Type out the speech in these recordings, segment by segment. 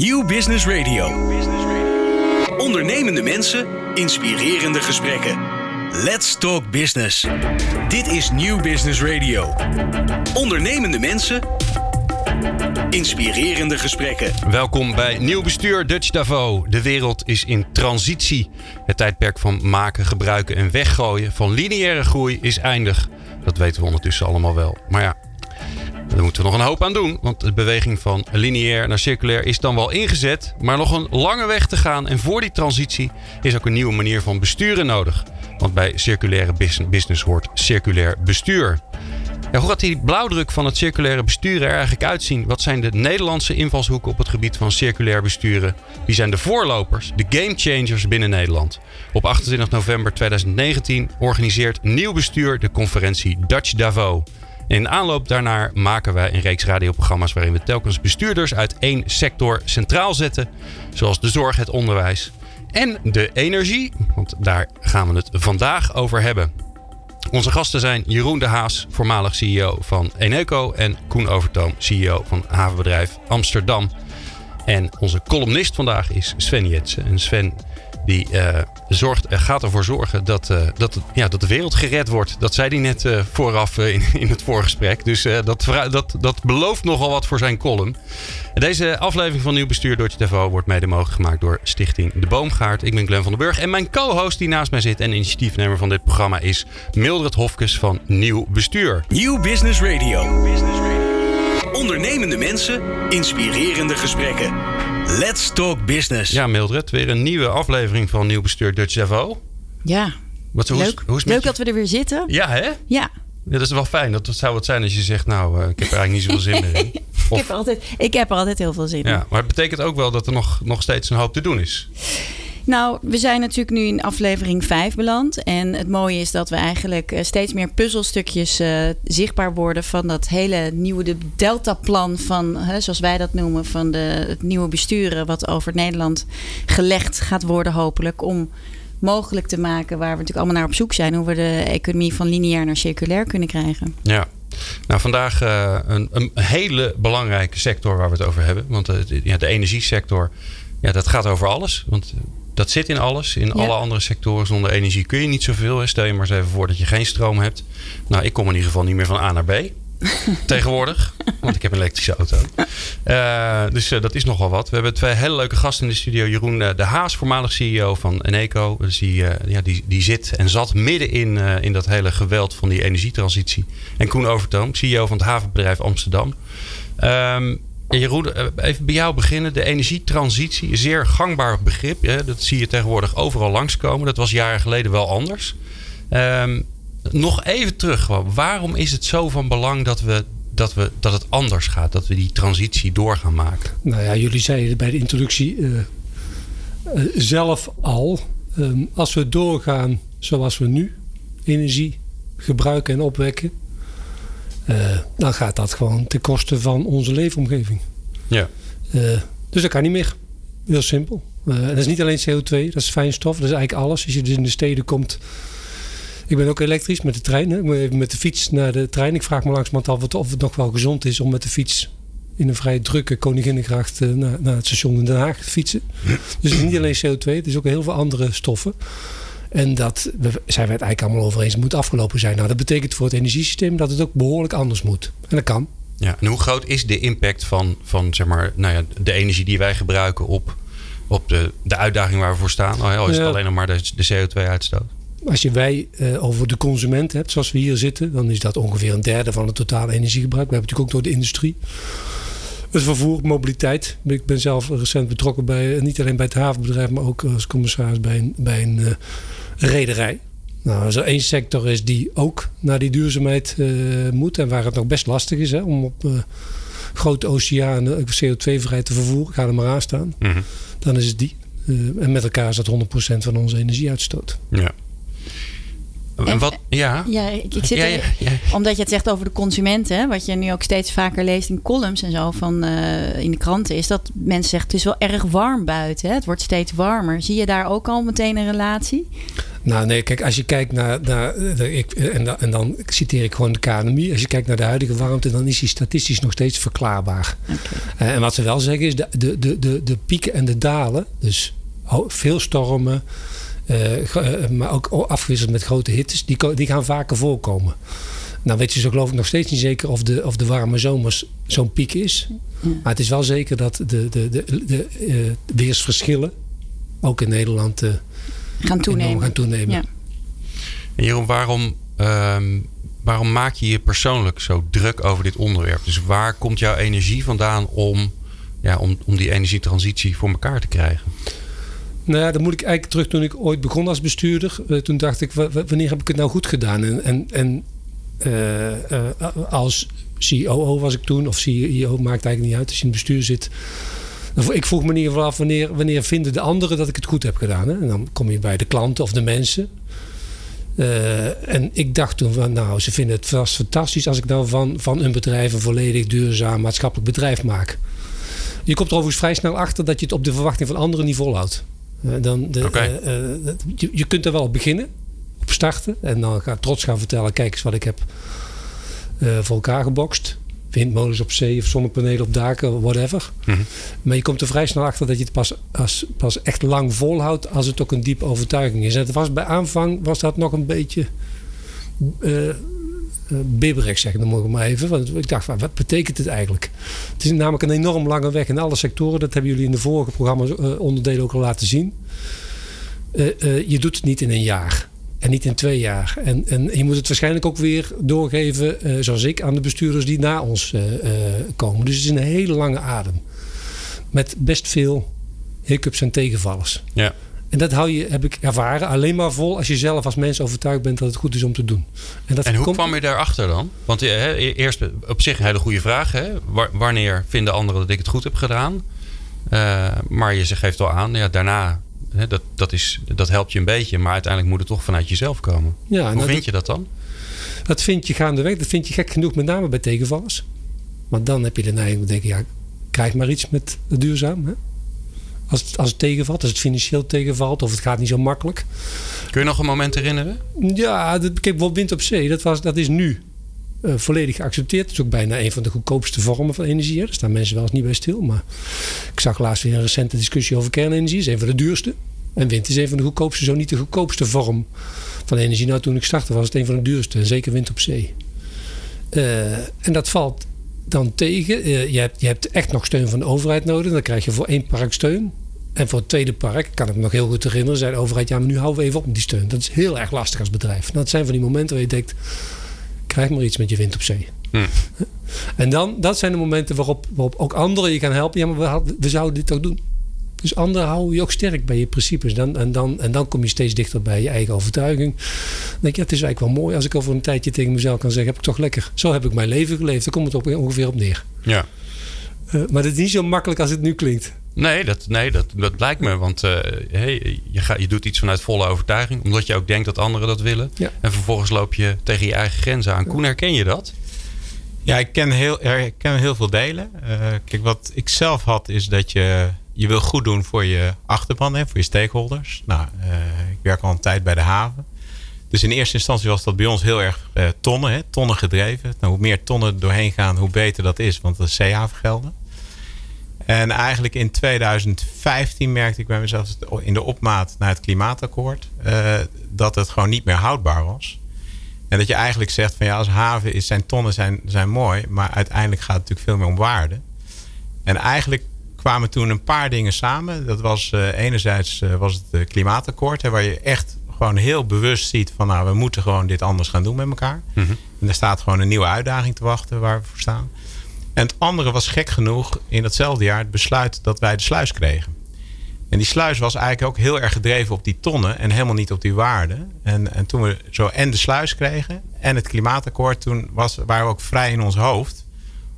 Nieuw Business Radio. Ondernemende mensen, inspirerende gesprekken. Let's talk business. Dit is Nieuw Business Radio. Ondernemende mensen, inspirerende gesprekken. Welkom bij Nieuw Bestuur Dutch Davo. De wereld is in transitie. Het tijdperk van maken, gebruiken en weggooien van lineaire groei is eindig. Dat weten we ondertussen allemaal wel. Maar ja, daar moeten we nog een hoop aan doen. Want de beweging van lineair naar circulair is dan wel ingezet. Maar nog een lange weg te gaan. En voor die transitie is ook een nieuwe manier van besturen nodig. Want bij circulaire business hoort circulair bestuur. Ja, hoe gaat die blauwdruk van het circulaire besturen er eigenlijk uitzien? Wat zijn de Nederlandse invalshoeken op het gebied van circulair besturen? Wie zijn de voorlopers, de game changers binnen Nederland? Op 28 november 2019 organiseert Nieuw Bestuur de conferentie Dutch Davo. In aanloop daarnaar maken wij een reeks radioprogramma's waarin we telkens bestuurders uit één sector centraal zetten, zoals de zorg, het onderwijs en de energie, want daar gaan we het vandaag over hebben. Onze gasten zijn Jeroen de Haas, voormalig CEO van Eneco, en Koen Overtoom, CEO van havenbedrijf Amsterdam. En onze columnist vandaag is Sven Jetsen. En Sven die uh, zorgt, gaat ervoor zorgen dat, uh, dat, ja, dat de wereld gered wordt. Dat zei hij net vooraf in, in het voorgesprek. Dus dat, dat, dat belooft nogal wat voor zijn column. Deze aflevering van Nieuw Bestuur door TV wordt mede mogelijk gemaakt door Stichting De Boomgaard. Ik ben Glenn van den Burg. En mijn co-host die naast mij zit en initiatiefnemer van dit programma is Mildred Hofkes van Nieuw Bestuur. Nieuw Business Radio. Nieuw Business Radio. Ondernemende mensen, inspirerende gesprekken. Let's talk business. Ja, Mildred, weer een nieuwe aflevering van Nieuw Bestuur Dutch Davo. Ja, Wat, hoe, leuk, hoe is leuk dat we er weer zitten. Ja, hè? Ja. Ja, dat is wel fijn. Dat zou het zijn als je zegt, nou, uh, ik heb er eigenlijk niet zoveel zin meer in. Of, ik, heb er altijd, ik heb er altijd heel veel zin in. Ja, maar het betekent ook wel dat er nog, nog steeds een hoop te doen is. Nou, we zijn natuurlijk nu in aflevering 5 beland. En het mooie is dat we eigenlijk steeds meer puzzelstukjes uh, zichtbaar worden van dat hele nieuwe de Delta-plan van, hè, zoals wij dat noemen, van de, het nieuwe besturen, wat over Nederland gelegd gaat worden, hopelijk. Om mogelijk te maken waar we natuurlijk allemaal naar op zoek zijn, hoe we de economie van lineair naar circulair kunnen krijgen. Ja. Nou, vandaag uh, een, een, hele belangrijke sector waar we het over hebben. Want de, ja, de energiesector, ja, dat gaat over alles. Want dat zit in alles. In ja. alle andere sectoren zonder energie kun je niet zoveel. Hè. Stel je maar eens even voor dat je geen stroom hebt. Nou, ik kom in ieder geval niet meer van A naar B. tegenwoordig. Want ik heb een elektrische auto. Uh, dus uh, dat is nogal wat. We hebben twee hele leuke gasten in de studio. Jeroen uh, de Haas, voormalig CEO van Eneco. Dus die, ja, die, die zit en zat midden in, in dat hele geweld van die energietransitie. En Koen Overtoom, CEO van het havenbedrijf Amsterdam. Um, Jeroen, even bij jou beginnen. De energietransitie, een zeer gangbaar begrip. Hè? Dat zie je tegenwoordig overal langskomen. Dat was jaren geleden wel anders. Um, nog even terug. Waarom is het zo van belang dat, we, dat, we, dat het anders gaat? Dat we die transitie door gaan maken? Nou ja, jullie zeiden bij de introductie uh, uh, zelf al. Um, als we doorgaan zoals we nu energie gebruiken en opwekken dan gaat dat gewoon ten koste van onze leefomgeving. Ja. Uh, dus dat kan niet meer. Heel simpel. Uh, en dat is niet alleen CO2, dat is fijnstof, dat is eigenlijk alles. Als je dus in de steden komt. Ik ben ook elektrisch met de trein. Hè. Met de fiets naar de trein. Ik vraag me langzamerhand af of het nog wel gezond is om met de fiets in een vrij drukke Koninginnengracht naar, naar het station in Den Haag te fietsen. Dus het is niet alleen CO2, het is ook heel veel andere stoffen. En dat zijn we het eigenlijk allemaal over eens. Het moet afgelopen zijn. Nou, dat betekent voor het energiesysteem dat het ook behoorlijk anders moet. En dat kan. Ja, en hoe groot is de impact van, van zeg maar, nou ja, de energie die wij gebruiken op, op de, de uitdaging waar we voor staan? Al is het ja. alleen nog maar de, de CO2-uitstoot. Als je wij uh, over de consument hebt, zoals we hier zitten, dan is dat ongeveer een derde van het totale energiegebruik. We hebben natuurlijk ook door de industrie. Het vervoer, mobiliteit. Ik ben zelf recent betrokken bij, niet alleen bij het havenbedrijf, maar ook als commissaris bij een, bij een uh, rederij. Nou, als er één sector is die ook naar die duurzaamheid uh, moet en waar het nog best lastig is hè, om op uh, grote oceanen CO2-vrij te vervoeren, ga er maar aan staan, mm -hmm. dan is het die. En met elkaar is dat 100% van onze energieuitstoot. Ja. En wat, ja. ja, ik, ik zit ja, er, ja, ja. omdat je het zegt over de consumenten, wat je nu ook steeds vaker leest in columns en zo van uh, in de kranten, is dat mensen zeggen het is wel erg warm buiten. Hè? Het wordt steeds warmer. Zie je daar ook al meteen een relatie? Nou nee, kijk, als je kijkt naar, naar ik, en, dan, en dan citeer ik gewoon de KNMI. Als je kijkt naar de huidige warmte, dan is die statistisch nog steeds verklaarbaar. Okay. En wat ze wel zeggen is, de, de, de, de, de pieken en de dalen, dus veel stormen, maar ook afgewisseld met grote hittes, die, die gaan vaker voorkomen. Nou weet je zo geloof ik nog steeds niet zeker of de, of de warme zomers zo'n piek is. Maar het is wel zeker dat de, de, de, de uh, weersverschillen, ook in Nederland, uh, gaan toenemen. Gaan toenemen. Ja. En Jeroen, waarom, ehm, waarom maak je je persoonlijk zo druk over dit onderwerp? Dus waar komt jouw energie vandaan om, ja, om, om die energietransitie voor elkaar te krijgen? Nou ja, dan moet ik eigenlijk terug toen ik ooit begon als bestuurder. Uh, toen dacht ik, wanneer heb ik het nou goed gedaan? En, en, en uh, uh, als CEO was ik toen, of CEO maakt eigenlijk niet uit als je in het bestuur zit. Ik vroeg me in ieder geval af wanneer, wanneer vinden de anderen dat ik het goed heb gedaan. En dan kom je bij de klanten of de mensen. En ik dacht toen van nou, ze vinden het vast fantastisch als ik nou van, van een bedrijf een volledig duurzaam maatschappelijk bedrijf maak. Je komt er overigens vrij snel achter dat je het op de verwachting van anderen niet volhoudt. Uh, dan de, okay. uh, je, je kunt er wel op beginnen, op starten. En dan ga trots gaan vertellen, kijk eens wat ik heb voor elkaar gebokst windmolens op zee of zonnepanelen op daken, whatever. Mhm. Maar je komt er vrij snel achter dat je het pas, als, pas echt lang volhoudt als het ook een diepe overtuiging is. En het was bij aanvang was dat nog een beetje uh, bibberig, zeggen dan mogen maar even. Want ik dacht, wat betekent het eigenlijk? Het is namelijk een enorm lange weg in alle sectoren. Dat hebben jullie in de vorige programma's uh, onderdelen ook al laten zien. je doet het niet in een jaar. En niet in twee jaar. En, en je moet het waarschijnlijk ook weer doorgeven, zoals ik, aan de bestuurders die na ons komen. Dus het is een hele lange adem. Met best veel hiccups en tegenvallers. Ja. En dat hou je, heb ik ervaren, alleen maar vol als je zelf als mens overtuigd bent dat het goed is om te doen. En, dat en hoe kwam je daarachter dan? Want hè, eerst op zich een hele goede vraag. Hè? Wanneer vinden anderen dat ik het goed heb gedaan? maar je geeft al aan, ja, daarna dat, dat, is, dat helpt je een beetje, maar uiteindelijk moet het toch vanuit jezelf komen. Ja, Hoe vind je dat dan? Dat vind je gaandeweg, dat vind je gek genoeg, met name bij tegenvallers. Want dan heb je de neiging te denken, ja, krijg maar iets met duurzaam. Hè? Als, het, als het tegenvalt, als het financieel tegenvalt of het gaat niet zo makkelijk. Kun je nog een moment herinneren? Ja, kijk, bijvoorbeeld wind op zee, dat, was, dat is nu uh, volledig geaccepteerd. Het is ook bijna een van de goedkoopste vormen van energie. Daar staan mensen wel eens niet bij stil. Maar ik zag laatst weer een recente discussie over kernenergie. Het is een van de duurste. En wind is een van de goedkoopste, zo niet de goedkoopste vorm van energie. Nou, toen ik startte was het een van de duurste. En zeker wind op zee. Uh, en dat valt dan tegen. Uh, je, hebt, je hebt echt nog steun van de overheid nodig. Dan krijg je voor één park steun. En voor het tweede park, kan ik me nog heel goed herinneren, zei de overheid: ja, maar nu houden we even op met die steun. Dat is heel erg lastig als bedrijf. Nou, dat zijn van die momenten waar je denkt: krijg maar iets met je wind op zee. Hmm. En dan, dat zijn de momenten waarop, waarop ook anderen je gaan helpen. Ja, maar we, we zouden dit ook doen. Dus anderen houden je ook sterk bij je principes. Dan, en, dan, en dan kom je steeds dichter bij je eigen overtuiging. Dan denk je, ja, het is eigenlijk wel mooi als ik over een tijdje tegen mezelf kan zeggen: heb ik toch lekker. Zo heb ik mijn leven geleefd. Daar komt het op, ongeveer op neer. Ja. Uh, maar het is niet zo makkelijk als het nu klinkt. Nee, dat, nee, dat, dat lijkt me. Want uh, hey, je, gaat, je doet iets vanuit volle overtuiging. Omdat je ook denkt dat anderen dat willen. En vervolgens loop je tegen je eigen grenzen aan. Koen, herken je dat? Ja, ik ken heel, ik ken heel veel delen. Uh, kijk, wat ik zelf had is dat je... Je wil goed doen voor je achterban, hè, voor je stakeholders. Nou, uh, ik werk al een tijd bij de haven. Dus in eerste instantie was dat bij ons heel erg tonnen, hè, tonnen gedreven. Nou, hoe meer tonnen doorheen gaan, hoe beter dat is. Want dat is zeehavengelden. En eigenlijk in 2015 merkte ik bij mezelf in de opmaat naar het klimaatakkoord uh, dat het gewoon niet meer houdbaar was. En dat je eigenlijk zegt van ja, als haven is zijn tonnen zijn, zijn mooi, maar uiteindelijk gaat het natuurlijk veel meer om waarde. En eigenlijk kwamen toen een paar dingen samen. Dat was uh, enerzijds uh, was het klimaatakkoord, hè, waar je echt gewoon heel bewust ziet van nou, we moeten gewoon dit anders gaan doen met elkaar. Mm -hmm. En er staat gewoon een nieuwe uitdaging te wachten waar we voor staan. En het andere was gek genoeg in datzelfde jaar het besluit dat wij de sluis kregen. En die sluis was eigenlijk ook heel erg gedreven op die tonnen en helemaal niet op die waarde. En, en toen we zo en de sluis kregen en het klimaatakkoord, toen was, waren we ook vrij in ons hoofd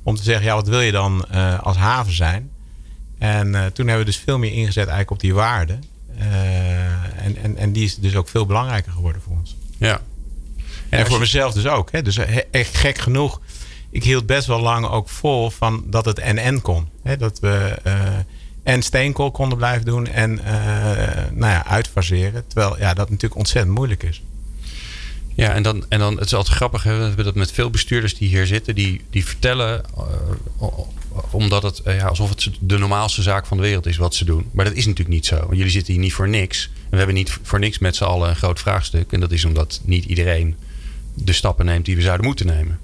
om te zeggen, ja, wat wil je dan uh, als haven zijn? En uh, toen hebben we dus veel meer ingezet eigenlijk op die waarde. Uh, en, en, en die is dus ook veel belangrijker geworden voor ons. Ja. En, en voor mezelf dus ook. Hè? Dus echt gek genoeg ik hield best wel lang ook vol van dat het NN kon. Dat we uh, en steenkool konden blijven doen en nou ja, uitfaseren. Terwijl ja, dat natuurlijk ontzettend moeilijk is. Ja, en dan, en dan het is altijd grappig. Hè? Dat met veel bestuurders die hier zitten, die, die vertellen omdat het ja, alsof het de normaalste zaak van de wereld is wat ze doen. Maar dat is natuurlijk niet zo. Jullie zitten hier niet voor niks. En we hebben niet voor niks met z'n allen een groot vraagstuk. En dat is omdat niet iedereen de stappen neemt die we zouden moeten nemen.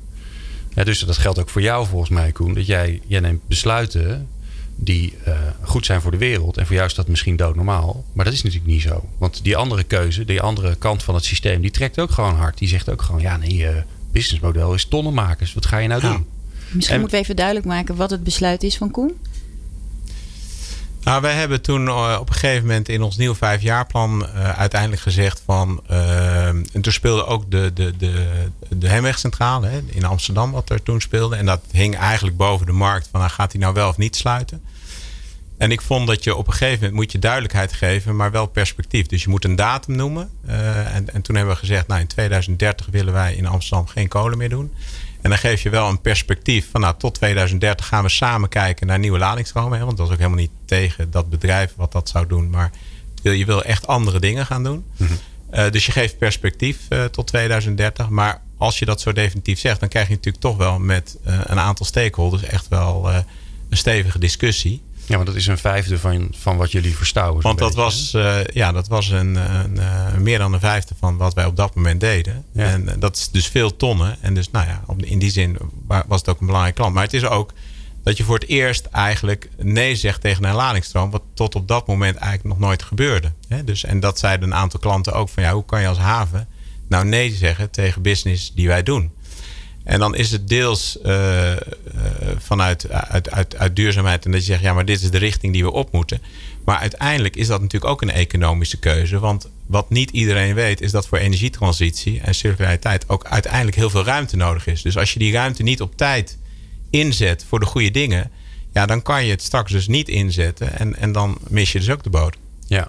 Ja, dus dat geldt ook voor jou volgens mij, Koen. Dat jij, jij neemt besluiten die uh, goed zijn voor de wereld. En voor jou is dat misschien doodnormaal. Maar dat is natuurlijk niet zo. Want die andere keuze, die andere kant van het systeem, die trekt ook gewoon hard. Die zegt ook gewoon, ja nee, uh, businessmodel is tonnenmakers. Wat ga je nou doen? Misschien moeten we even duidelijk maken wat het besluit is van Koen. Nou, wij hebben toen uh, op een gegeven moment in ons nieuw vijfjaarplan uh, uiteindelijk gezegd van. Uh, en toen speelde ook de, de, de, de Hemwegcentrale hè, in Amsterdam, wat er toen speelde. En dat hing eigenlijk boven de markt van nou, gaat hij nou wel of niet sluiten. En ik vond dat je op een gegeven moment moet je duidelijkheid geven, maar wel perspectief. Dus je moet een datum noemen. en, en toen hebben we gezegd, nou in 2030 willen wij in Amsterdam geen kolen meer doen. En dan geef je wel een perspectief van nou, tot 2030 gaan we samen kijken naar nieuwe ladingsstromen. Want dat is ook helemaal niet tegen dat bedrijf wat dat zou doen. Maar je wil echt andere dingen gaan doen. Mhm. Eh, dus je geeft perspectief uh, tot 2030. Maar als je dat zo definitief zegt, dan krijg je natuurlijk toch wel met uh, een aantal stakeholders echt wel een stevige discussie. Ja, maar dat is een vijfde van, van wat jullie verstouwen. Want dat was, uh, ja, dat was een, een, een, meer dan een vijfde van wat wij op dat moment deden. Ja. En uh, dat is dus veel tonnen. En dus nou ja, in die zin was het ook een belangrijke klant. Maar het is ook dat je voor het eerst eigenlijk nee zegt tegen een ladingsstroom. Wat tot op dat moment eigenlijk nog nooit gebeurde. Hè? Dus, en dat zeiden een aantal klanten ook van ja, hoe kan je als haven nou nee zeggen tegen business die wij doen? En dan is het deels uh, uh, vanuit uit, uit, uit duurzaamheid. En dat je zegt, ja, maar dit is de richting die we op moeten. Maar uiteindelijk is dat natuurlijk ook een economische keuze. Want wat niet iedereen weet, is dat voor energietransitie en circulariteit ook uiteindelijk heel veel ruimte nodig is. Dus als je die ruimte niet op tijd inzet voor de goede dingen, ja, dan kan je het straks dus niet inzetten. En, en dan mis je dus ook de boot. Ja,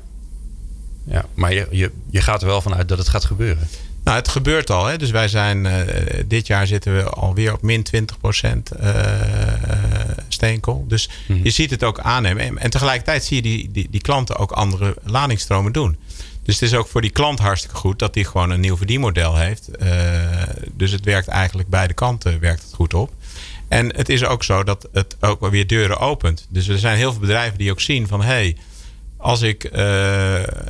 ja maar je, je, je gaat er wel vanuit dat het gaat gebeuren. Nou, het gebeurt al. Hè? Dus wij zijn uh, dit jaar zitten we alweer op min 20 procent uh, steenkool. Dus mm -hmm. je ziet het ook aannemen. En, tegelijkertijd zie je die, die, die, klanten ook andere ladingsstromen doen. Dus het is ook voor die klant hartstikke goed dat hij gewoon een nieuw verdienmodel heeft. dus het werkt eigenlijk beide kanten werkt het goed op. En het is ook zo dat het ook weer deuren opent. Dus er zijn heel veel bedrijven die ook zien van hé. Hey, als ik uh,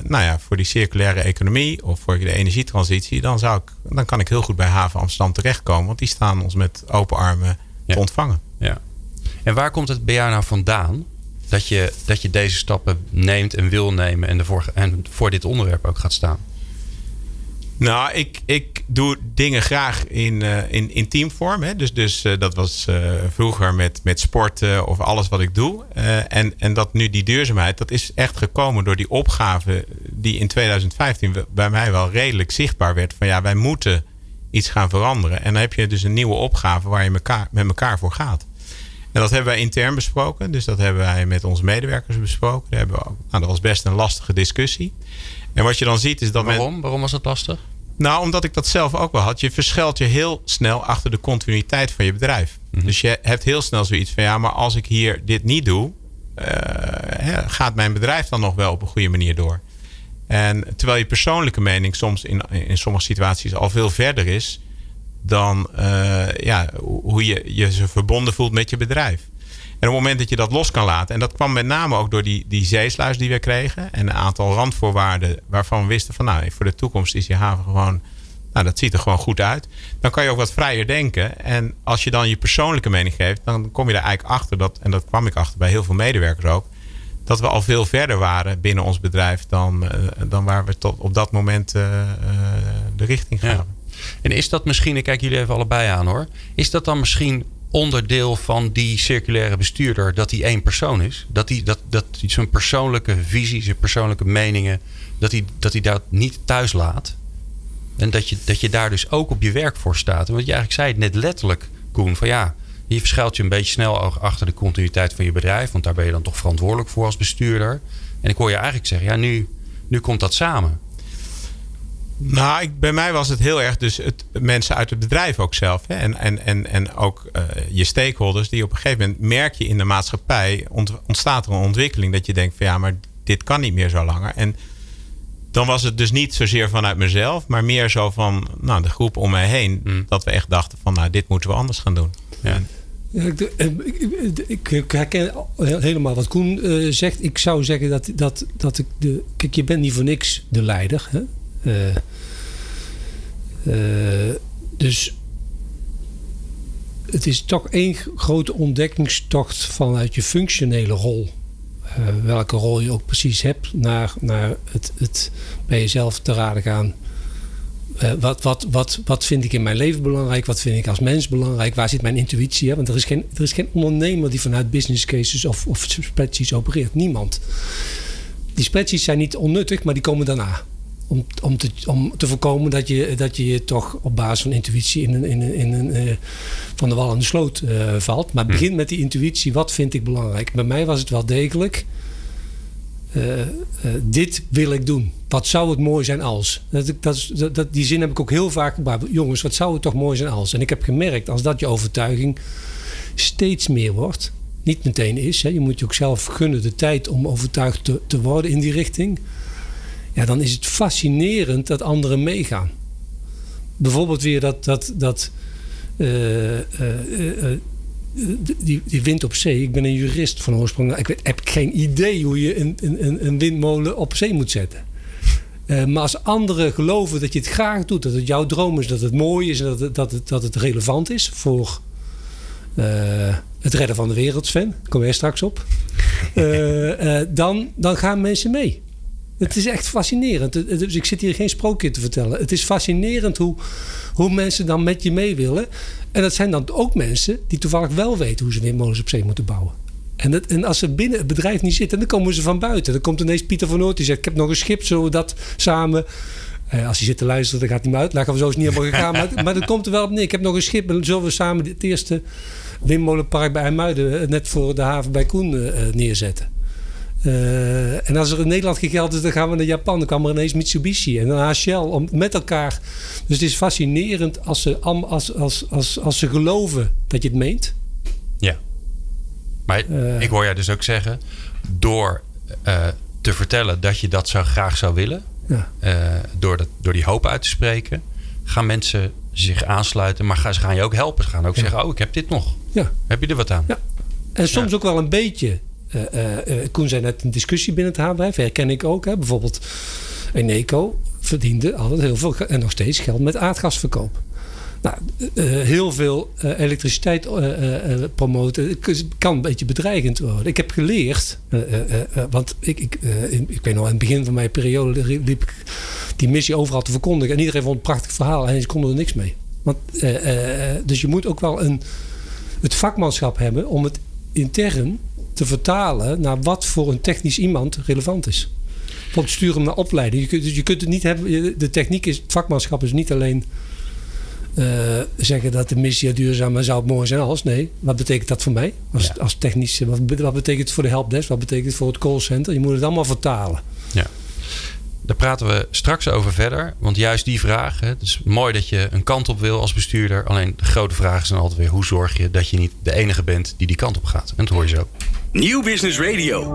nou ja, voor die circulaire economie of voor de energietransitie, dan, zou ik, dan kan ik heel goed bij Haven Amsterdam terechtkomen. Want die staan ons met open armen ja. te ontvangen. Ja. En waar komt het bij jou nou vandaan dat je, dat je deze stappen neemt en wil nemen en, ervoor, en voor dit onderwerp ook gaat staan? Nou, ik, ik doe dingen graag in, uh, in, in teamvorm. Hè. Dus, dus uh, dat was uh, vroeger met, met sporten of alles wat ik doe. en, en dat nu die duurzaamheid, dat is echt gekomen door die opgave die in 2015 bij mij wel redelijk zichtbaar werd. Van ja, wij moeten iets gaan veranderen. En dan heb je dus een nieuwe opgave waar je met elkaar voor gaat. En dat hebben wij intern besproken. Dus dat hebben wij met onze medewerkers besproken. Daar hebben nou, dat was best een lastige discussie. En wat je dan ziet is dat Waarom? Men, Waarom was dat lastig? Nou, omdat ik dat zelf ook wel had. Je verschuilt je heel snel achter de continuïteit van je bedrijf. Mm -hmm. Dus je hebt heel snel zoiets van ja, maar als ik hier dit niet doe, uh, gaat mijn bedrijf dan nog wel op een goede manier door? En terwijl je persoonlijke mening soms in, in sommige situaties al veel verder is dan uh, ja, hoe je je verbonden voelt met je bedrijf. En op het moment dat je dat los kan laten, en dat kwam met name ook door die, die zeesluis die we kregen en een aantal randvoorwaarden waarvan we wisten van nou, voor de toekomst is die haven gewoon, nou dat ziet er gewoon goed uit. Dan kan je ook wat vrijer denken. En als je dan je persoonlijke mening geeft, dan kom je er eigenlijk achter dat, en dat kwam ik achter bij heel veel medewerkers ook, dat we al veel verder waren binnen ons bedrijf dan, uh, dan waar we tot op dat moment uh, uh, de richting gaven. Ja. En is dat misschien, ik kijk jullie even allebei aan hoor, is dat dan misschien onderdeel van die circulaire bestuurder dat hij één persoon is. Dat hij dat, dat zijn persoonlijke visie, zijn persoonlijke meningen, dat hij, dat dat niet thuis laat. En dat je, dat je daar dus ook op je werk voor staat. Want je eigenlijk zei het net letterlijk, Koen, van ja, hier verschuilt je een beetje snel achter de continuïteit van je bedrijf. Want daar ben je dan toch verantwoordelijk voor als bestuurder. En ik hoor je eigenlijk zeggen, ja, nu, nu komt dat samen. Nou, ik, bij mij was het heel erg dus het, mensen uit het bedrijf ook zelf. Hè? En, en, en, en ook uh, je stakeholders die op een gegeven moment merk je in de maatschappij ontstaat er een ontwikkeling dat je denkt van ja, maar dit kan niet meer zo langer. En dan was het dus niet zozeer vanuit mezelf, maar meer zo van nou, de groep om mij heen. Mm. Dat we echt dachten van nou, dit moeten we anders gaan doen. Ja. Ja, ik, ik, ik, herken helemaal wat Koen uh, zegt. Ik zou zeggen dat, dat, dat ik de. Kijk, je bent niet voor niks de leider. Hè? Uh, uh, dus het is toch één grote ontdekkingstocht vanuit je functionele rol. welke rol je ook precies hebt, naar, naar het, het bij jezelf te raden gaan wat, wat, wat, wat vind ik in mijn leven belangrijk? Wat vind ik als mens belangrijk? Waar zit mijn intuïtie? Hè? Want er is, geen, er is geen ondernemer die vanuit business cases of, of spreadsheets opereert. Niemand. Die spreadsheets zijn niet onnuttig, maar die komen daarna. Om, om, te, om te voorkomen dat je, dat je je toch op basis van intuïtie in een, in een, in een, uh, van de wal aan de sloot uh, valt. Maar begin hm. met die intuïtie. Wat vind ik belangrijk? Bij mij was het wel degelijk uh, dit wil ik doen. Wat zou het mooi zijn als? Dat, dat, dat, die zin heb ik ook heel vaak gebruikt. Jongens, wat zou het toch mooi zijn als? En ik heb gemerkt, als dat je overtuiging steeds meer wordt, niet meteen is, hè, je moet je ook zelf gunnen de tijd om overtuigd te, te worden in die richting. Ja, dan is het fascinerend dat anderen meegaan. Bijvoorbeeld weer dat, dat, dat uh, die, die wind op zee. Ik ben een jurist van oorsprong. Ik weet, heb geen idee hoe je een, een, een windmolen op zee moet zetten. Maar als anderen geloven dat je het graag doet, dat het jouw droom is, dat het mooi is en dat het, dat het, dat het relevant is voor het redden van de wereld, Sven, komen we straks op, dan, dan gaan mensen mee. Het is echt fascinerend. Dus ik zit hier geen sprookje te vertellen. Het is fascinerend hoe, hoe mensen dan met je mee willen. En dat zijn dan ook mensen die toevallig wel weten hoe ze windmolens op zee moeten bouwen. En, en als ze binnen het bedrijf niet zitten, dan komen ze van buiten. Dan komt ineens Pieter van Noort die zegt: Ik heb nog een schip, zullen we dat samen. Eh, als hij zit te luisteren, dan gaat hij me uitleggen. We zo is niet helemaal gegaan. maar, maar dat komt er wel op neer. Ik heb nog een schip. En zullen we samen het eerste windmolenpark bij IJmuiden... Eh, net voor de haven bij Koen uh, neerzetten. Uh, en als er in Nederland geen geld is, dan gaan we naar Japan. Dan kwam er ineens Mitsubishi en dan Shell om, met elkaar. Dus het is fascinerend als ze, als, als, als, als ze geloven dat je het meent. Ja. Maar uh, ik hoor jij dus ook zeggen, door uh, te vertellen dat je dat zo graag zou willen, ja. door, dat, door die hoop uit te spreken, gaan mensen zich aansluiten, maar gaan, ze gaan je ook helpen. Ze gaan ook ja. zeggen: Oh, ik heb dit nog. Ja. Heb je er wat aan? Ja. En soms ook wel een beetje Koen zei net een discussie binnen het haarbedrijf. Herken ik ook. Hè. Bijvoorbeeld Eneco verdiende altijd heel veel en nog steeds geld met aardgasverkoop. Nou, uh, heel veel uh, elektriciteit uh, promoten kan een beetje bedreigend worden. Ik heb geleerd, want ik, ik, ik weet nog, aan het begin van mijn periode liep ik die missie overal te verkondigen. En iedereen vond het een prachtig verhaal en ze konden er niks mee. Want, dus je moet ook wel een, het vakmanschap hebben om het intern te vertalen naar wat voor een technisch iemand relevant is. Bijvoorbeeld sturen hem naar opleiding. Je kunt, dus je kunt het niet hebben. De techniek is, het vakmanschap is niet alleen uh, zeggen dat de missie duurzaam zou het mooi zijn als. Nee, wat betekent dat voor mij als, ja. als technische? Wat, wat, betekent het voor de helpdesk? Wat betekent het voor het callcenter? Je moet het allemaal vertalen. Ja. Daar praten we straks over verder. Want juist die vraag. Hè, het is mooi dat je een kant op wil als bestuurder. Alleen de grote vraag is dan altijd weer: hoe zorg je dat je niet de enige bent die die kant op gaat? En dat hoor je zo. Nieuw Business Radio.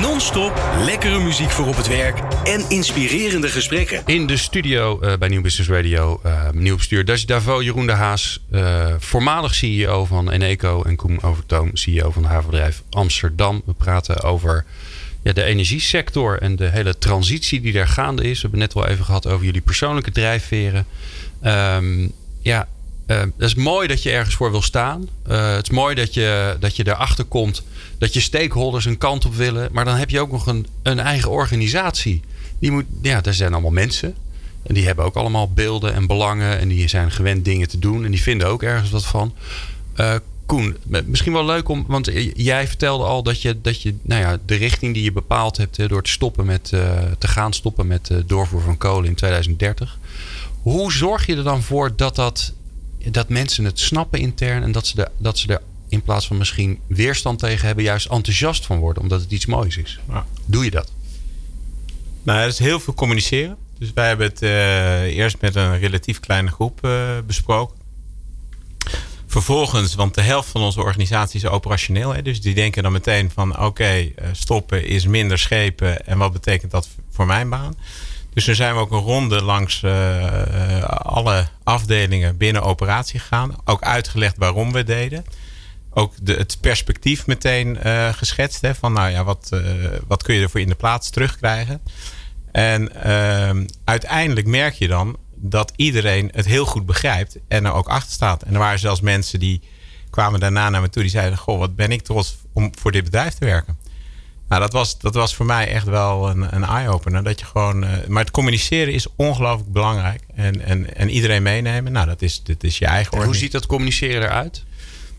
Non-stop lekkere muziek voor op het werk en inspirerende gesprekken. In de studio uh, bij Nieuw Business Radio, uh, nieuw bestuur Dutch Davo, Jeroen de Haas, uh, voormalig CEO van Eneco en Koen Overtoom, CEO van havenbedrijf Amsterdam. We praten over ja, de energiesector en de hele transitie die daar gaande is. We hebben net wel even gehad over jullie persoonlijke drijfveren. Um, ja, uh, het is mooi dat je ergens voor wil staan. Uh, het is mooi dat je, dat je erachter komt dat je stakeholders een kant op willen. Maar dan heb je ook nog een, een eigen organisatie. Die moet, ja, daar zijn allemaal mensen. En die hebben ook allemaal beelden en belangen. En die zijn gewend dingen te doen. En die vinden ook ergens wat van. Uh, Koen, misschien wel leuk om. Want jij vertelde al dat je, dat je nou ja, de richting die je bepaald hebt door te stoppen met te gaan stoppen met doorvoer van kolen in 2030. Hoe zorg je er dan voor dat dat dat mensen het snappen intern en dat ze, er, dat ze er in plaats van misschien weerstand tegen hebben, juist enthousiast van worden, omdat het iets moois is. Ja. Doe je dat? Nou, er is heel veel communiceren. Dus wij hebben het eerst met een relatief kleine groep besproken. Vervolgens, want de helft van onze organisatie is operationeel. Hè, dus die denken dan meteen van oké, stoppen is minder schepen. En wat betekent dat voor mijn baan? Dus nu zijn we ook een ronde langs uh, alle afdelingen binnen operatie gegaan. Ook uitgelegd waarom we deden. Ook het perspectief meteen uh, geschetst. Hè, van nou ja, wat, wat kun je ervoor in de plaats terugkrijgen. En ehm, uiteindelijk merk je dan dat iedereen het heel goed begrijpt. En er ook achter staat. En er waren zelfs mensen die kwamen daarna naar me toe. Die zeiden, goh, wat ben ik trots om voor dit bedrijf te werken. Nou, dat was, dat was voor mij echt wel een, een eye-opener. Dat je gewoon, uh, maar het communiceren is ongelooflijk belangrijk. En, en, en iedereen meenemen. Nou, dat is, dit is je eigen Hoe ziet dat communiceren eruit?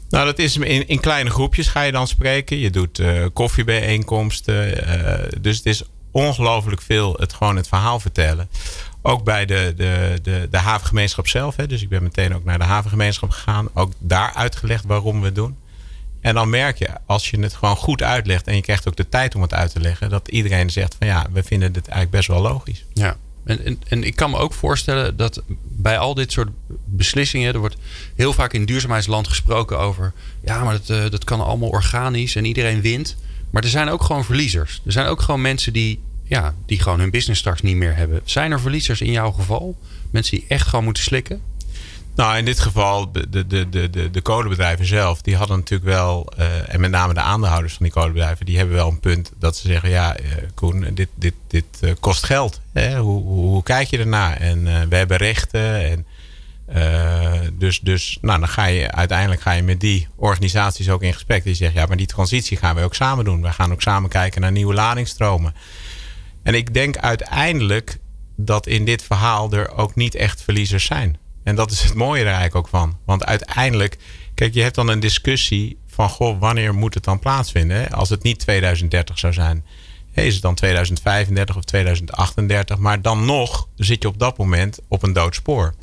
Nou, dat is in, in kleine groepjes ga je dan spreken. Je doet uh, koffiebijeenkomsten. Uh, dus het is ongelooflijk veel het gewoon het verhaal vertellen. Ook bij de, de, de, de havengemeenschap zelf. Hè. Dus ik ben meteen ook naar de havengemeenschap gegaan. Ook daar uitgelegd waarom we het doen. En dan merk je, als je het gewoon goed uitlegt en je krijgt ook de tijd om het uit te leggen, dat iedereen zegt van ja, we vinden dit eigenlijk best wel logisch. Ja. En, en, ik kan me ook voorstellen dat bij al dit soort beslissingen, er wordt heel vaak in duurzaamheidsland gesproken over, ja, maar dat, uh, dat kan allemaal organisch en iedereen wint. Maar er zijn ook gewoon verliezers. Er zijn ook gewoon mensen die, ja, die gewoon hun business straks niet meer hebben. Zijn er verliezers in jouw geval? Mensen die echt gewoon moeten slikken? Nou, in dit geval, de, de, de, de, kolenbedrijven zelf, die hadden natuurlijk wel, uh, en met name de aandeelhouders van die kolenbedrijven, die hebben wel een punt dat ze zeggen: ja, uh, Koen, dit, dit, dit uh, kost geld. Hè? Hoe, hoe, kijk je ernaar? En we hebben rechten. En, dus, dus nou, dan ga je uiteindelijk ga je met die organisaties ook in gesprek. Die zeggen: ja, maar die transitie gaan we ook samen doen. We gaan ook samen kijken naar nieuwe ladingsstromen. En ik denk uiteindelijk dat in dit verhaal er ook niet echt verliezers zijn. En dat is het mooie er eigenlijk ook van. Want uiteindelijk, kijk, je hebt dan een discussie van, goh, wanneer moet het dan plaatsvinden? Als het niet 2030 zou zijn, is het dan 2035 of 2038? Maar dan nog zit je op dat moment op een dood spoor.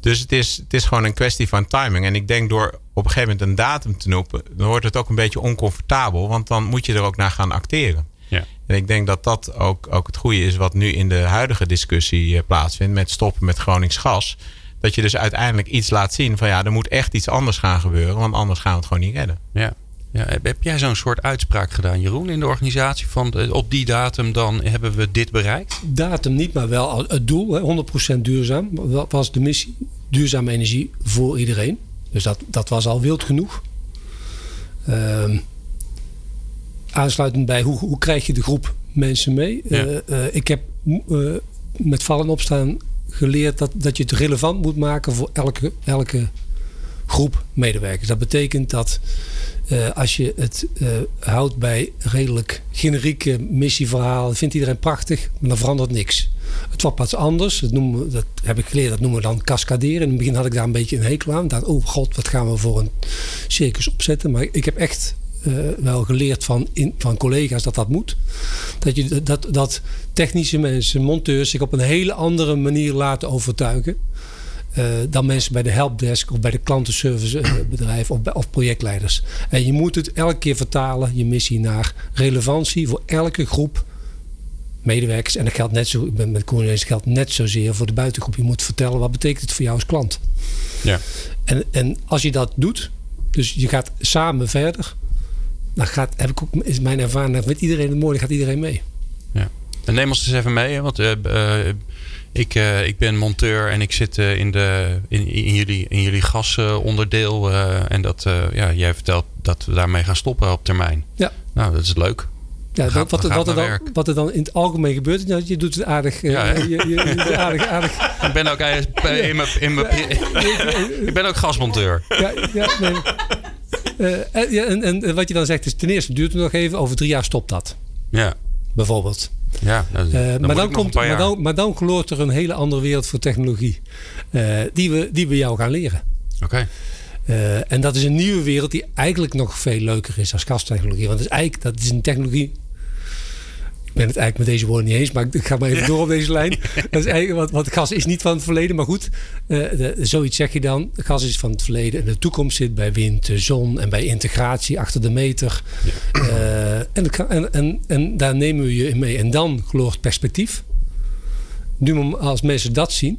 Dus het is, het is gewoon een kwestie van timing. En ik denk door op een gegeven moment een datum te noemen, dan wordt het ook een beetje oncomfortabel. Want dan moet je er ook naar gaan acteren. Ja. En ik denk dat dat ook, ook het goede is wat nu in de huidige discussie eh, plaatsvindt met stoppen met Gronings gas dat je dus uiteindelijk iets laat zien van ja, er moet echt iets anders gaan gebeuren, want anders gaan we het gewoon niet redden. Ja. Ja, heb jij zo'n soort uitspraak gedaan, Jeroen, in de organisatie? Van de, op die datum dan hebben we dit bereikt? Datum niet, maar wel het doel, 100% duurzaam, was de missie. Duurzame energie voor iedereen. Dus dat, dat was al wild genoeg. Uh, aansluitend bij hoe, hoe krijg je de groep mensen mee? Ja. Uh, uh, ik heb uh, met vallen opstaan geleerd dat, dat je het relevant moet maken voor elke, elke groep medewerkers. Dat betekent dat uh, als je het uh, houdt bij redelijk generieke missieverhalen, vindt iedereen prachtig, maar dan verandert niks. Het wordt wat anders. Dat, noemen, dat heb ik geleerd, dat noemen we dan cascaderen. In het begin had ik daar een beetje een hekel aan. Dat, oh god, wat gaan we voor een circus opzetten. Maar ik heb echt uh, wel geleerd van, in, van collega's dat dat moet. Dat, je, dat, dat technische mensen, monteurs, zich op een hele andere manier laten overtuigen. Uh, dan mensen bij de helpdesk of bij de klantenservicebedrijf of, of projectleiders. En je moet het elke keer vertalen, je missie, naar relevantie voor elke groep medewerkers. En dat geldt net zo, met Cornelis geldt net zozeer voor de buitengroep. Je moet vertellen wat betekent het voor jou als klant. Ja. En, en als je dat doet, dus je gaat samen verder, dan gaat, heb ik ook, is mijn ervaring met iedereen het mooi, gaat iedereen mee. Ja. En neem ons eens even mee, want uh, uh, ik, uh, ik ben monteur en ik zit in, de, in, in, jullie, in jullie gasonderdeel. en dat, ja, jij vertelt dat we daarmee gaan stoppen op termijn. Ja. Nou, dat is leuk. Ja, wat, wat, wat, er dan, wat, er dan, in het algemeen gebeurt, nou, je doet het aardig. Ja, je, je, je aardig, aardig. Ik ben ook in mijn, in mijn, ik ben ook gasmonteur. Ja, ja nee. Uh, en, en, wat je dan zegt is, ten eerste duurt het nog even, over drie jaar stopt dat. Ja. Bijvoorbeeld. Ja, uh, dan maar, dan komt, maar, dan, maar dan gloort er een hele andere wereld voor technologie. Uh, die, we, die we jou gaan leren. Oké. Okay. en dat is een nieuwe wereld die eigenlijk nog veel leuker is als gasttechnologie. Want het is eigenlijk, dat is een technologie ben het eigenlijk met deze woorden niet eens, maar ik ga maar even door op deze lijn. Dat is eigenlijk, want, want gas is niet van het verleden, maar goed, uh, de, zoiets zeg je dan. Gas is van het verleden en de toekomst zit bij wind, zon en bij integratie achter de meter. Ja. Uh, en, en, en, en, daar nemen we je in mee. En dan gloort perspectief. Nu als mensen dat zien,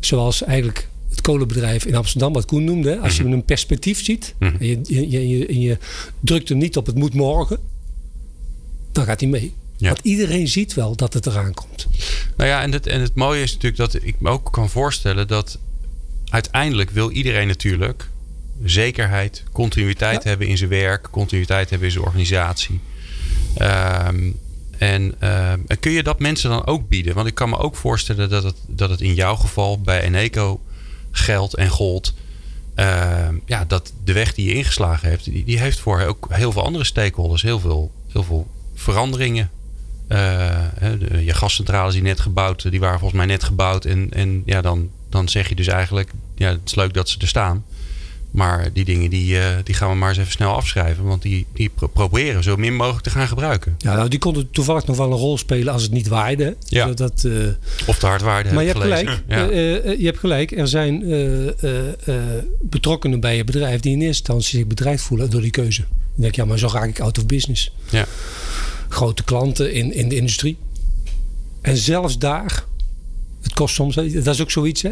zoals eigenlijk het kolenbedrijf in Amsterdam, wat Koen noemde. Als je mhm. een perspectief ziet mhm. en, je, je, je, je, drukt hem niet op het moet morgen, dan gaat hij mee. Want iedereen ziet wel dat het eraan komt. Nou ja, en het, en het mooie is natuurlijk dat ik me ook kan voorstellen dat uiteindelijk wil iedereen natuurlijk zekerheid, continuïteit hebben in zijn werk, continuïteit hebben in zijn organisatie. Um, en uh, kun je dat mensen dan ook bieden? Want ik kan me ook voorstellen dat het, dat het in jouw geval bij Eneco geldt en gold. Uh, ja, dat de weg die je ingeslagen hebt, die, die heeft voor ook heel veel andere stakeholders heel veel, heel veel veranderingen. Uh, de, je gascentrales die net gebouwd, die waren volgens mij net gebouwd. En, en ja, dan, dan zeg je dus eigenlijk, ja, het is leuk dat ze er staan. Maar die dingen die, eh, die gaan we maar eens even snel afschrijven. Want die, die proberen zo min mogelijk te gaan gebruiken. Ja, nou, die konden toevallig nog wel een rol spelen als het niet waaide. Ja. Dat, uh, of te hard waarde. Maar je hebt gelijk. Ja. Uh, je hebt gelijk. Er zijn betrokkenen bij je bedrijf die in eerste instantie zich bedreigd voelen door die keuze. Dan denk je, ja, maar zo raak ik out of business. Ja. Grote klanten in, in de industrie. En zelfs daar, het kost soms, dat is ook zoiets hè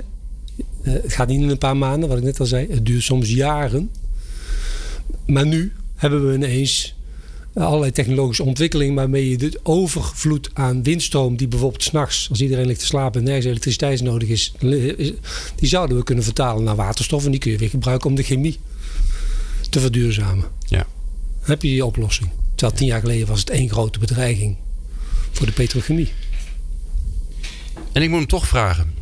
eh, het gaat niet in een paar maanden, wat ik net al zei. Het duurt soms jaren. Maar nu hebben we ineens allerlei technologische ontwikkelingen waarmee je de overvloed aan windstroom die bijvoorbeeld s'nachts, als iedereen ligt te slapen en nergens elektriciteit nodig is, die zouden we kunnen vertalen naar waterstof en die kun je weer gebruiken om de chemie te verduurzamen. Ja. Dan heb je die oplossing. Terwijl tien jaar geleden was het één grote bedreiging voor de petrochemie. En ik moet hem toch vragen.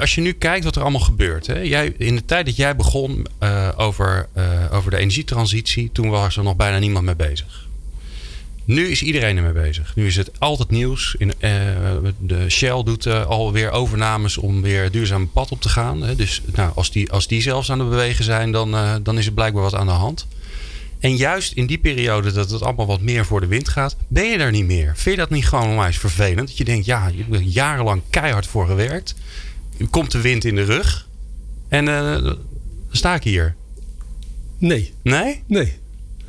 Als je nu kijkt wat er allemaal gebeurt. Hè? Jij, in de tijd dat jij begon uh, over, uh, over de energietransitie, toen was er nog bijna niemand mee bezig. Nu is iedereen ermee bezig. Nu is het altijd nieuws. In, uh, de Shell doet alweer overnames om weer duurzaam pad op te gaan. Hè? Dus nou, als, die, als die zelfs aan het bewegen zijn, dan, dan is er blijkbaar wat aan de hand. En juist in die periode dat het allemaal wat meer voor de wind gaat, ben je er niet meer. Vind je dat niet gewoon onwijs vervelend? Dat je denkt, ja, je hebt jarenlang keihard voor gewerkt komt de wind in de rug. En uh, sta ik hier. Nee. Nee? Nee.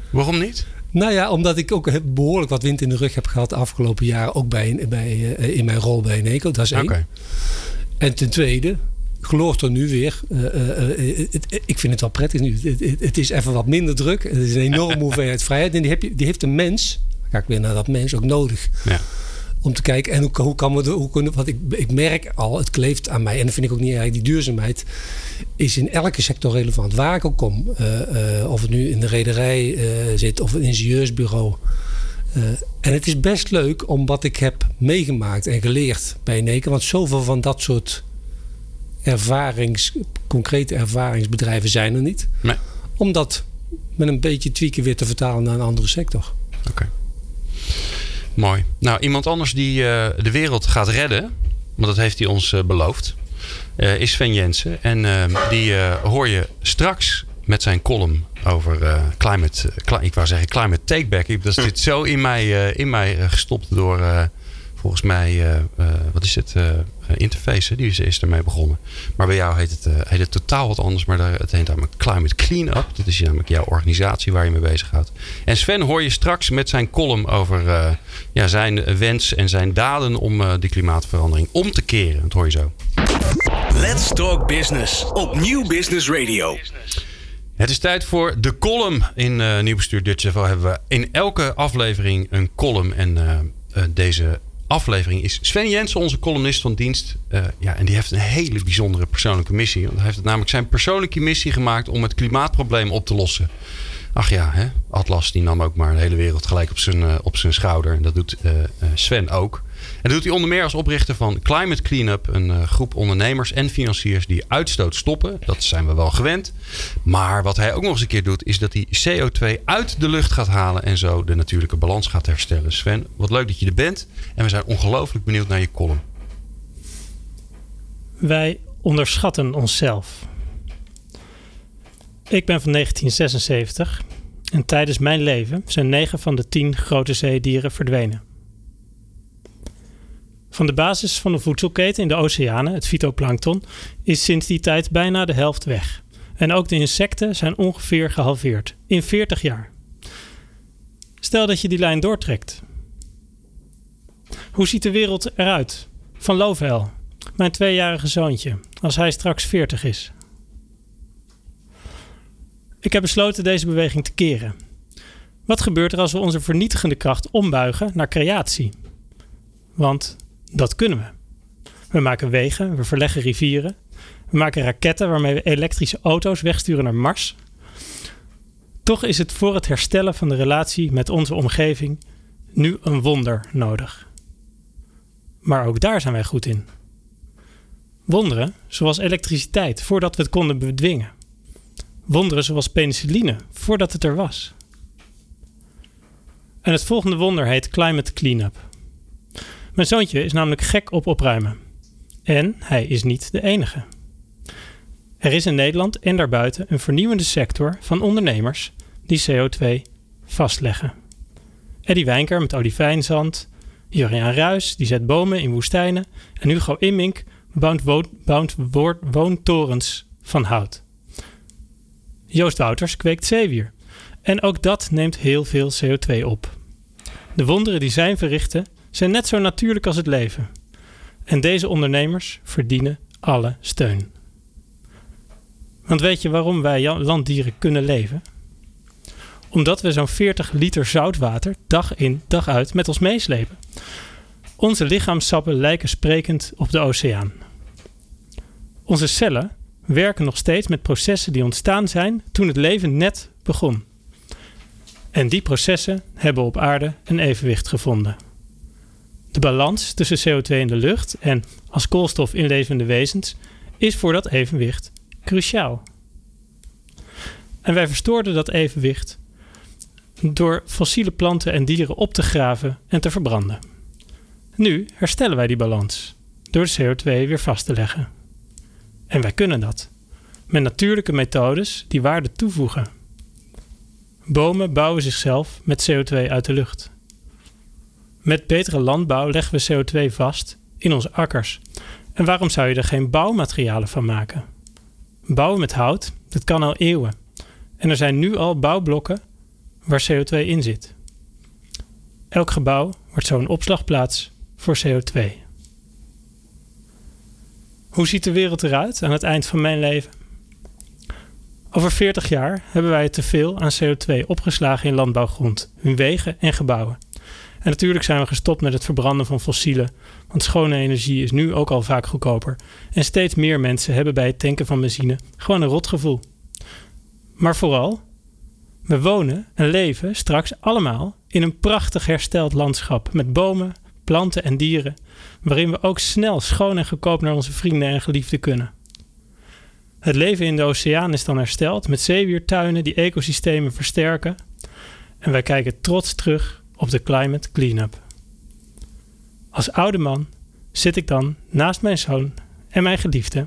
Waarom niet? Nou ja, omdat ik ook behoorlijk wat wind in de rug heb gehad de afgelopen jaren. Ook bij, bij, uh, in mijn rol bij Eneco. Dat is één. Okay. En ten tweede, geloof er nu weer. Uh, ik vind het wel prettig nu. Het, is even wat minder druk. Het is een enorme hoeveelheid vrijheid. En die, heb je, die heeft een mens, ga ik weer naar dat mens, ook nodig. Ja om te kijken en hoe, hoe kan we hoe kunnen, want ik, ik merk al, het kleeft aan mij en dat vind ik ook niet erg. Die duurzaamheid is in elke sector relevant. Waar ik ook kom, uh, uh, of het nu in de rederij uh, zit of een ingenieursbureau. en het is best leuk om wat ik heb meegemaakt en geleerd bij Neken, want zoveel van dat soort ervarings, concrete ervaringsbedrijven zijn er niet. Nee. Om dat met een beetje tweaken weer te vertalen naar een andere sector. Oké. Mooi. Nou, iemand anders die uh, de wereld gaat redden, want dat heeft hij ons uh, beloofd, uh, is Sven Jensen. En die hoor je straks met zijn column over climate, ik wou zeggen climate takeback. Dat zit zo in mij, in mij gestopt door volgens mij, wat is het, interface, die is, is ermee begonnen. Maar bij jou heet het, heet het totaal wat anders, maar het heet namelijk Climate Cleanup. Dat is namelijk jouw organisatie waar je mee bezighoudt. En Sven hoor je straks met zijn column over ja, zijn wens en zijn daden om die klimaatverandering om te keren. Dat hoor je zo. Let's Talk Business op Nieuw Business Radio. Het is tijd voor de column. In uh, Nieuw Bestuur Dutch hebben we in elke aflevering een column. En uh, deze aflevering is Sven Jensen, onze columnist van dienst. ja, en die heeft een hele bijzondere persoonlijke missie. Want hij heeft het namelijk zijn persoonlijke missie gemaakt om het klimaatprobleem op te lossen. Ach ja, hè? Atlas die nam ook maar de hele wereld gelijk op zijn, uh, op zijn schouder. En dat doet uh, Sven ook. Dat doet hij onder meer als oprichter van Climate Cleanup. Een uh, groep ondernemers en financiers die uitstoot stoppen. Dat zijn we wel gewend. Maar wat hij ook nog eens een keer doet... is dat hij CO2 uit de lucht gaat halen... en zo de natuurlijke balans gaat herstellen. Sven, wat leuk dat je er bent. En we zijn ongelooflijk benieuwd naar je column. Wij onderschatten onszelf. Ik ben van 1976 en tijdens mijn leven zijn 9 van de 10 grote zeedieren verdwenen. Van de basis van de voedselketen in de oceanen, het fytoplankton, is sinds die tijd bijna de helft weg. En ook de insecten zijn ongeveer gehalveerd in 40 jaar. Stel dat je die lijn doortrekt. Hoe ziet de wereld eruit? Van Lovel, mijn tweejarige zoontje, als hij straks 40 is. Ik heb besloten deze beweging te keren. Wat gebeurt er als we onze vernietigende kracht ombuigen naar creatie? Want dat kunnen we. We maken wegen, we verleggen rivieren, we maken raketten waarmee we elektrische auto's wegsturen naar Mars. Toch is het voor het herstellen van de relatie met onze omgeving nu een wonder nodig. Maar ook daar zijn wij goed in. Wonderen zoals elektriciteit voordat we het konden bedwingen. Wonderen zoals penicilline voordat het er was. En het volgende wonder heet Climate Cleanup. Mijn zoontje is namelijk gek op opruimen. En hij is niet de enige. Er is in Nederland en daarbuiten een vernieuwende sector van ondernemers die CO2 vastleggen. Eddie Wijnker met olivijnzand, Juriaan Ruis die zet bomen in woestijnen en Hugo Immink bouwt, bouwt woontorens van hout. Joost Wouters kweekt zeewier en ook dat neemt heel veel CO2 op. De wonderen die zij verrichten zijn net zo natuurlijk als het leven. En deze ondernemers verdienen alle steun. Want weet je waarom wij landdieren kunnen leven? Omdat we zo'n 40 liter zoutwater dag in dag uit met ons meeslepen. Onze lichaamsappen lijken sprekend op de oceaan. Onze cellen werken nog steeds met processen die ontstaan zijn toen het leven net begon. En die processen hebben op aarde een evenwicht gevonden. De balans tussen CO2 in de lucht en als koolstof in levende wezens is voor dat evenwicht cruciaal. En wij verstoorden dat evenwicht door fossiele planten en dieren op te graven en te verbranden. Nu herstellen wij die balans door de CO2 weer vast te leggen. En wij kunnen dat met natuurlijke methodes die waarde toevoegen. Bomen bouwen zichzelf met CO2 uit de lucht. Met betere landbouw leggen we CO2 vast in onze akkers. En waarom zou je er geen bouwmaterialen van maken? Bouwen met hout, dat kan al eeuwen. En er zijn nu al bouwblokken waar CO2 in zit. Elk gebouw wordt zo'n opslagplaats voor CO2. Hoe ziet de wereld eruit aan het eind van mijn leven? Over 40 jaar hebben wij te veel aan CO2 opgeslagen in landbouwgrond, in wegen en gebouwen. En natuurlijk zijn we gestopt met het verbranden van fossielen, want schone energie is nu ook al vaak goedkoper. En steeds meer mensen hebben bij het tanken van benzine gewoon een rotgevoel. Maar vooral, we wonen en leven straks allemaal in een prachtig hersteld landschap met bomen, planten en dieren, waarin we ook snel schoon en goedkoop naar onze vrienden en geliefden kunnen. Het leven in de oceaan is dan hersteld met zeewiertuinen die ecosystemen versterken. En wij kijken trots terug op de climate cleanup. Als oude man zit ik dan naast mijn zoon en mijn geliefde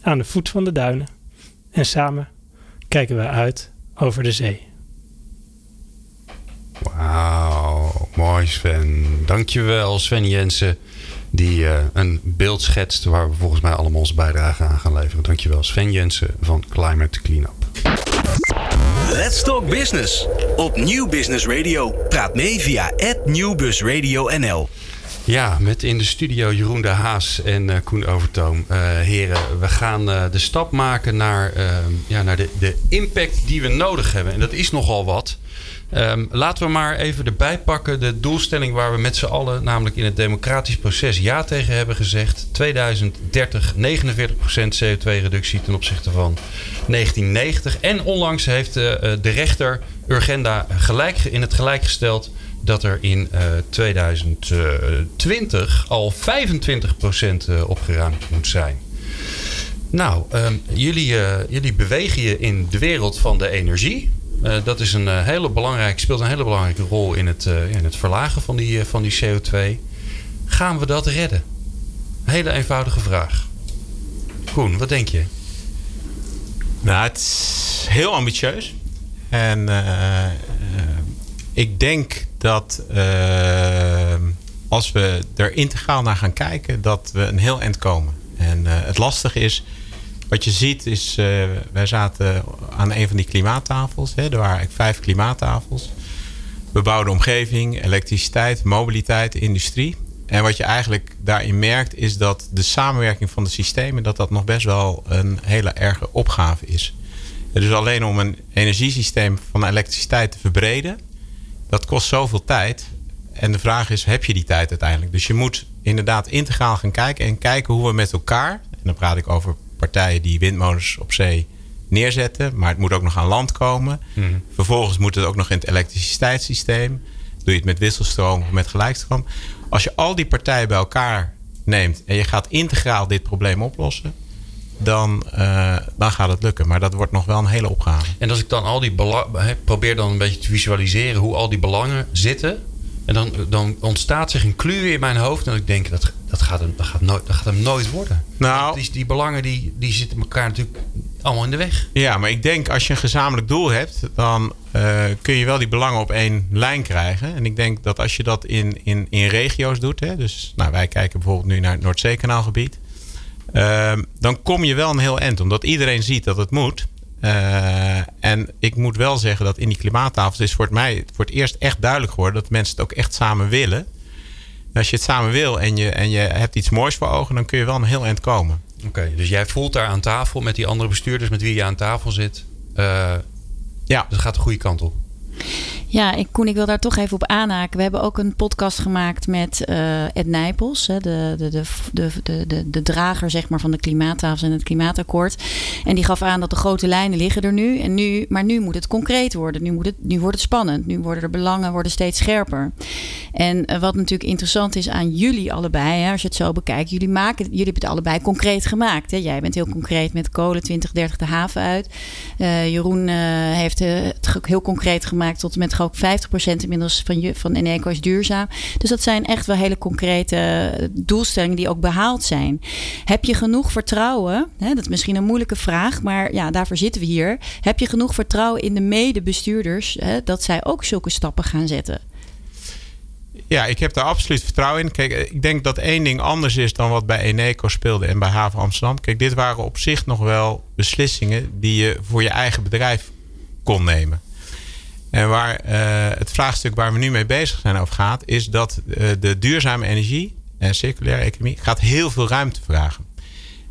aan de voet van de duinen en samen kijken we uit over de zee. Wauw, mooi Sven. Dankjewel Sven Jensen die uh, een beeld schetst waar we volgens mij allemaal onze bijdrage aan gaan leveren. Dankjewel Sven Jensen van Climate Cleanup. Let's Talk Business op Nieuw Business Radio. Praat mee via @nieuwbusradio_nl. Ja, met in de studio Jeroen de Haas en uh, Koen Overtoom. Uh, heren, we gaan uh, de stap maken naar, ja, naar de, de impact die we nodig hebben. En dat is nogal wat. Um, laten we maar even erbij pakken de doelstelling waar we met z'n allen, namelijk in het democratisch proces, ja tegen hebben gezegd. 2030 49% CO2-reductie ten opzichte van 1990. En onlangs heeft uh, de rechter Urgenda gelijk, in het gelijk gesteld dat er in uh, 2020 al 25% opgeruimd moet zijn. Nou, um, jullie, jullie bewegen je in de wereld van de energie. Uh, dat is een, uh, hele belangrijke, speelt een hele belangrijke rol in het, uh, in het verlagen van die, van die CO2. Gaan we dat redden? Hele eenvoudige vraag. Koen, wat denk je? Nou, het is heel ambitieus. En ik denk dat als we er integraal naar gaan kijken, dat we een heel eind komen. En het lastige is, wat je ziet is, uh, wij zaten aan een van die klimaattafels. Hè. Er waren eigenlijk vijf klimaattafels. Bebouwde omgeving, elektriciteit, mobiliteit, industrie. En wat je eigenlijk daarin merkt is dat de samenwerking van de systemen, dat dat nog best wel een hele erge opgave is. Dus alleen om een energiesysteem van elektriciteit te verbreden, dat kost zoveel tijd. En de vraag is, heb je die tijd uiteindelijk? Dus je moet inderdaad integraal gaan kijken en kijken hoe we met elkaar, en dan praat ik over partijen die windmolens op zee neerzetten, maar het moet ook nog aan land komen. Mhm. Vervolgens moet het ook nog in het elektriciteitssysteem. Doe je het met wisselstroom of met gelijkstroom. Als je al die partijen bij elkaar neemt en je gaat integraal dit probleem oplossen, dan, eh, dan gaat het lukken. Maar dat wordt nog wel een hele opgave. En als ik dan al die belangen. probeer dan een beetje te visualiseren hoe al die belangen zitten. En dan, dan ontstaat zich een kluwe in mijn hoofd. En ik denk, dat, dat, gaat, hem, dat, gaat, nooit, dat gaat hem nooit worden. Nou, Die, die belangen die, die zitten elkaar natuurlijk allemaal in de weg. Ja, maar ik denk als je een gezamenlijk doel hebt, dan eh, kun je wel die belangen op één lijn krijgen. En ik denk dat als je dat in, in, in regio's doet, hè, dus nou, wij kijken bijvoorbeeld nu naar het Noordzeekanaalgebied, uh, dan kom je wel een heel eind, omdat iedereen ziet dat het moet. Uh, en ik moet wel zeggen dat in die klimaattafels is voor mij voor het eerst echt duidelijk geworden dat mensen het ook echt samen willen. En als je het samen wil en je, en je hebt iets moois voor ogen, dan kun je wel een heel eind komen. Oké, dus jij voelt daar aan tafel met die andere bestuurders met wie je aan tafel zit. Uh, ja. Dus het gaat de goede kant op. Ja, ik, Koen, ik wil daar toch even op aanhaken. We hebben ook een podcast gemaakt met uh, Ed Nijpels, hè, de, de, de, de, de, de, drager zeg maar, van de klimaattafels en het klimaatakkoord. En die gaf aan dat de grote lijnen liggen er nu. En nu maar nu moet het concreet worden. Nu, moet het, nu wordt het spannend. Nu worden de belangen worden steeds scherper. En uh, wat natuurlijk interessant is aan jullie allebei, hè, als je het zo bekijkt, jullie, maken, jullie hebben het allebei concreet gemaakt. Hè. Jij bent heel concreet met kolen 2030 de haven uit. Uh, Jeroen heeft het heel concreet gemaakt tot en ook 50% inmiddels van, van Eneco is duurzaam. Dus dat zijn echt wel hele concrete doelstellingen die ook behaald zijn. Heb je genoeg vertrouwen? Hè, dat is misschien een moeilijke vraag, maar ja, daarvoor zitten we hier. Heb je genoeg vertrouwen in de medebestuurders hè, dat zij ook zulke stappen gaan zetten? Ja, ik heb daar absoluut vertrouwen in. Kijk, ik denk dat één ding anders is dan wat bij Eneco speelde en bij Haven Amsterdam. Kijk, dit waren op zich nog wel beslissingen die je voor je eigen bedrijf kon nemen. En waar uh, het vraagstuk waar we nu mee bezig zijn over gaat, is dat uh, de duurzame energie en circulaire economie gaat heel veel ruimte vragen.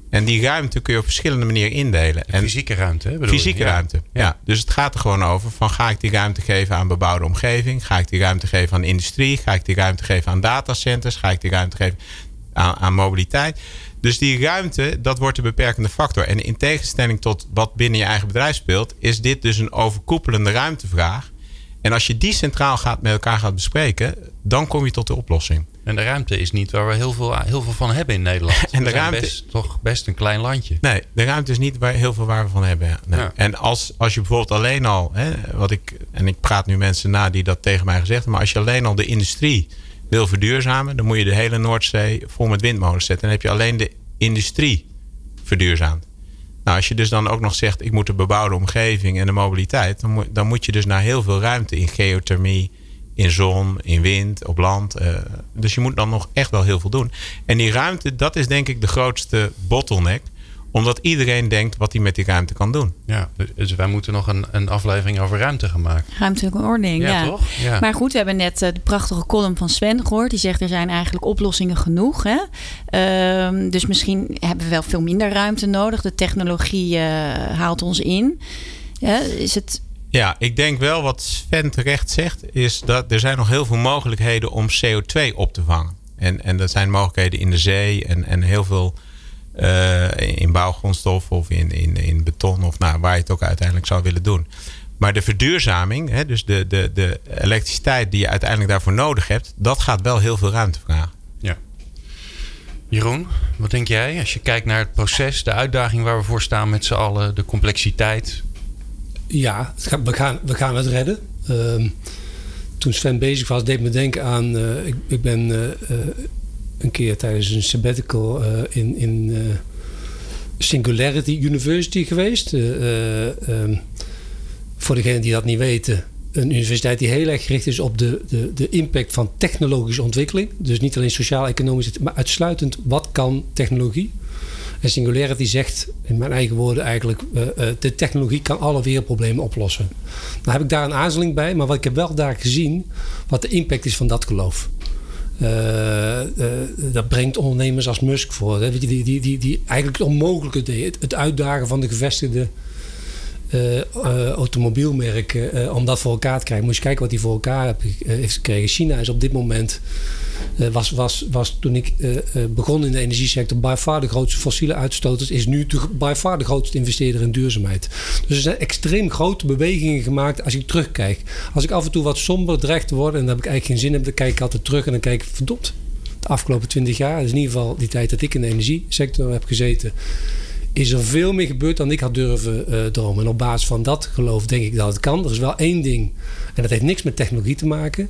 En die ruimte kun je op verschillende manieren indelen. En fysieke ruimte, hè, Fysieke ruimte, ja. ja. Dus het gaat er gewoon over van ga ik die ruimte geven aan bebouwde omgeving? Ga ik die ruimte geven aan industrie? Ga ik die ruimte geven aan datacenters? Ga ik die ruimte geven aan, aan mobiliteit? Dus die ruimte, dat wordt de beperkende factor. En in tegenstelling tot wat binnen je eigen bedrijf speelt, is dit dus een overkoepelende ruimtevraag. En als je die centraal gaat, met elkaar gaat bespreken, dan kom je tot de oplossing. En de ruimte is niet waar we heel veel, heel veel van hebben in Nederland. en de ruimte is toch best een klein landje. Nee, de ruimte is niet waar heel veel waar we van hebben. Nee. Ja. En als, als je bijvoorbeeld alleen al, hè, wat ik, en ik praat nu mensen na die dat tegen mij gezegd hebben, maar als je alleen al de industrie wil verduurzamen, dan moet je de hele Noordzee vol met windmolens zetten. En dan heb je alleen de industrie verduurzaamd. Nou, als je dus dan ook nog zegt, ik moet de bebouwde omgeving en de mobiliteit, dan moet, dan moet je dus naar heel veel ruimte in geothermie, in zon, in wind, op land. Uh, dus je moet dan nog echt wel heel veel doen. En die ruimte, dat is denk ik de grootste bottleneck omdat iedereen denkt wat hij met die ruimte kan doen. Ja, dus wij moeten nog een, een aflevering over ruimte gaan maken. Ruimtelijke ordening, ja. ja. Toch? ja. Maar goed, we hebben net uh, de prachtige column van Sven gehoord. Die zegt er zijn eigenlijk oplossingen genoeg. Hè? Uh, dus misschien hebben we wel veel minder ruimte nodig. De technologie uh, haalt ons in. Ja, is het... Ja, ik denk wel wat Sven terecht zegt, is dat er zijn nog heel veel mogelijkheden om CO2 op te vangen. En, en dat zijn mogelijkheden in de zee en, en heel veel uh, in bouwgrondstof of in, in, in beton of nou, waar je het ook uiteindelijk zou willen doen. Maar de verduurzaming, hè, dus de, de, de elektriciteit die je uiteindelijk daarvoor nodig hebt, dat gaat wel heel veel ruimte vragen. Ja. Jeroen, wat denk jij als je kijkt naar het proces, de uitdaging waar we voor staan met z'n allen, de complexiteit? Ja, we gaan, we gaan het redden. Uh, toen Sven bezig was, deed me denken aan. Uh, ik, ik ben uh, een keer tijdens een sabbatical uh, in, in uh, Singularity University geweest. Uh, um, voor degenen die dat niet weten, een universiteit die heel erg gericht is op de, de, de impact van technologische ontwikkeling. Dus niet alleen sociaal-economisch, maar uitsluitend wat kan technologie. En Singularity zegt, in mijn eigen woorden eigenlijk, de technologie kan alle wereldproblemen oplossen. Nou heb ik daar een aarzeling bij, maar wat ik heb wel daar gezien, wat de impact is van dat geloof. Uh, uh, dat brengt ondernemers als Musk voor. Hè? Die, die, die, die eigenlijk het onmogelijke deed. Het uitdagen van de gevestigde automobielmerken om dat voor elkaar te krijgen. Moet je kijken wat hij voor elkaar heeft gekregen. China is op dit moment was, was, was toen ik begon in de energiesector by far de grootste fossiele uitstoters, is nu de, de grootste investeerder in duurzaamheid. Dus er zijn extreem grote bewegingen gemaakt als ik terugkijk. Als ik af en toe wat somber dreigt word en dan heb ik eigenlijk geen zin in, dan kijk ik altijd terug en dan kijk ik, verdomd, de afgelopen twintig jaar, in ieder geval die tijd dat ik in de energiesector heb gezeten, is er veel meer gebeurd dan ik had durven uh, dromen. En op basis van dat geloof denk ik dat het kan. Er is wel één ding, en dat heeft niks met technologie te maken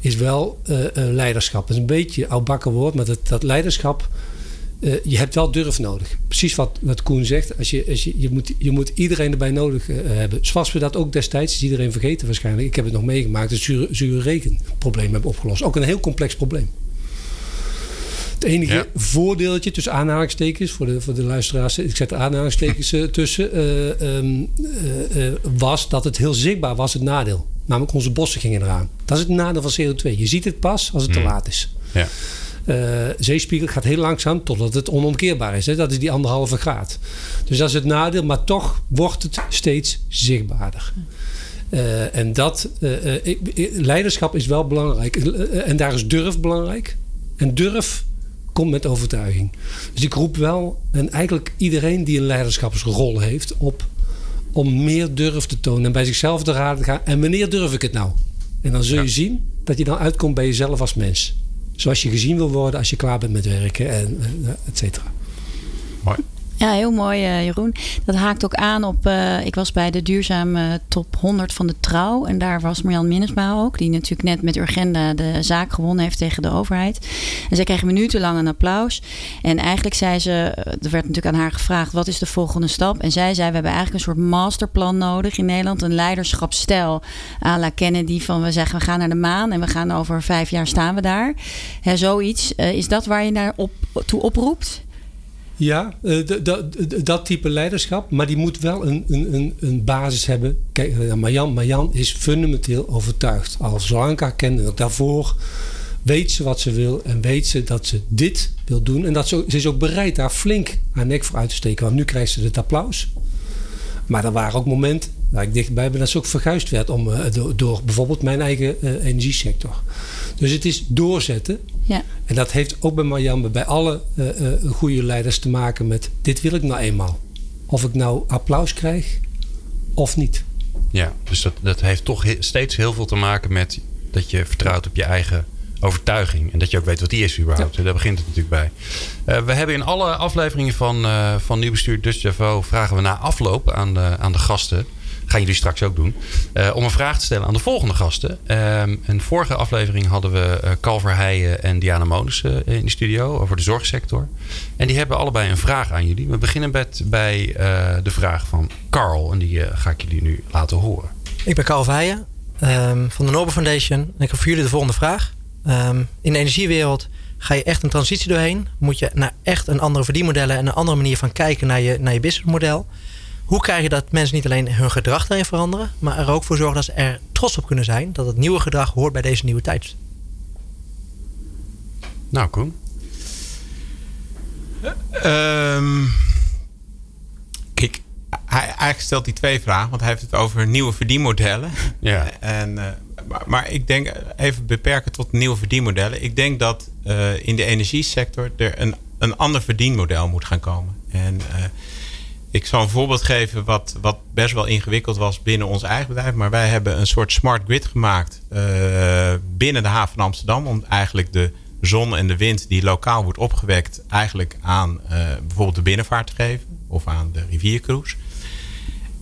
is wel uh, uh, leiderschap. Dat is een beetje oudbakken woord, maar dat, dat leiderschap, je hebt wel durf nodig. Precies wat, wat Koen zegt, als je, als je, je, moet, je moet iedereen erbij nodig hebben. Zoals we dat ook destijds, is iedereen vergeten waarschijnlijk. Ik heb het nog meegemaakt, het zure, zure rekenprobleem hebben opgelost. Ook een heel complex probleem. Het enige ja. voordeeltje tussen aanhalingstekens, voor de, voor de luisteraars, ik zet aanhalingstekens tussen, uh, um, uh, was dat het heel zichtbaar was, het nadeel. Namelijk onze bossen gingen eraan. Dat is het nadeel van CO2. Je ziet het pas als het te laat is. Ja. Uh, zeespiegel gaat heel langzaam totdat het onomkeerbaar is. Hè? Dat is die anderhalve graad. Dus dat is het nadeel, maar toch wordt het steeds zichtbaarder. Uh, en dat uh, leiderschap is wel belangrijk. en daar is durf belangrijk. En durf komt met overtuiging. Dus ik roep wel, en eigenlijk iedereen die een leiderschapsrol heeft, op om meer durf te tonen en bij zichzelf te raden gaan. En wanneer durf ik het nou? En dan zul je ja. zien dat je dan uitkomt bij jezelf als mens. Zoals je gezien wil worden als je klaar bent met werken en et cetera. Mooi. Ja, heel mooi, uh, Jeroen. Dat haakt ook aan op. Uh, ik was bij de duurzame top 100 van de trouw. En daar was Marjan Minnesma ook. Die natuurlijk net met Urgenda de zaak gewonnen heeft tegen de overheid. En zij kreeg minutenlang een applaus. En eigenlijk zei ze. Er werd natuurlijk aan haar gevraagd: wat is de volgende stap? En zij zei: We hebben eigenlijk een soort masterplan nodig in Nederland. Een leiderschapsstijl à la Kennedy. Van we zeggen: we gaan naar de maan. En we gaan over vijf jaar staan we daar. Hè, zoiets. Is dat waar je naar op, toe oproept? Ja, uh, dat type leiderschap. Maar die moet wel een, een, een basis hebben. Kijk, uh, Marjan, Marjan is fundamenteel overtuigd. Al zolang ik haar ken en ook daarvoor weet ze wat ze wil. En weet ze dat ze dit wil doen. En dat ze, ze is ook bereid daar flink haar nek voor uit te steken. Want nu krijgt ze het applaus. Maar er waren ook momenten waar ik dichtbij ben dat ze ook verguisd werd om, uh, door, door, bijvoorbeeld mijn eigen uh, energiesector. Dus het is doorzetten. Ja. En dat heeft ook bij Marjan, bij alle uh, goede leiders te maken met dit wil ik nou eenmaal. Of ik nou applaus krijg of niet. Ja, dus dat, dat heeft toch steeds heel veel te maken met dat je vertrouwt op je eigen overtuiging. En dat je ook weet wat die is überhaupt. Ja. Daar begint het natuurlijk bij. Uh, we hebben in alle afleveringen van, uh, van Nieuw Bestuur Dutch Javo... vragen we na afloop aan de, aan de gasten... gaan jullie straks ook doen... Uh, om een vraag te stellen aan de volgende gasten. een vorige aflevering hadden we Calver Heijen en Diana Monus in de studio... over de zorgsector. En die hebben allebei een vraag aan jullie. We beginnen met, bij de vraag van Carl. En die ga ik jullie nu laten horen. Ik ben Carl Heijen um, van de Nobel Foundation. En ik heb voor jullie de volgende vraag... Um, in de energiewereld ga je echt een transitie doorheen. Moet je naar echt een andere verdienmodellen en een andere manier van kijken naar je, naar je businessmodel. Hoe krijg je dat mensen niet alleen hun gedrag daarin veranderen, maar er ook voor zorgen dat ze er trots op kunnen zijn dat het nieuwe gedrag hoort bij deze nieuwe tijd? Nou, Koen. Um, kijk, hij eigenlijk stelt die twee vragen, want hij heeft het over nieuwe verdienmodellen. Ja. En, uh, maar, maar, ik denk even beperken tot nieuwe verdienmodellen. Ik denk dat uh, in de energiesector er een, een ander verdienmodel moet gaan komen. En uh, ik zal een voorbeeld geven wat, wat best wel ingewikkeld was binnen ons eigen bedrijf. Maar wij hebben een soort smart grid gemaakt binnen de haven van Amsterdam. Om eigenlijk de zon en de wind die lokaal wordt opgewekt, eigenlijk aan bijvoorbeeld de binnenvaart te geven. Of aan de riviercruise.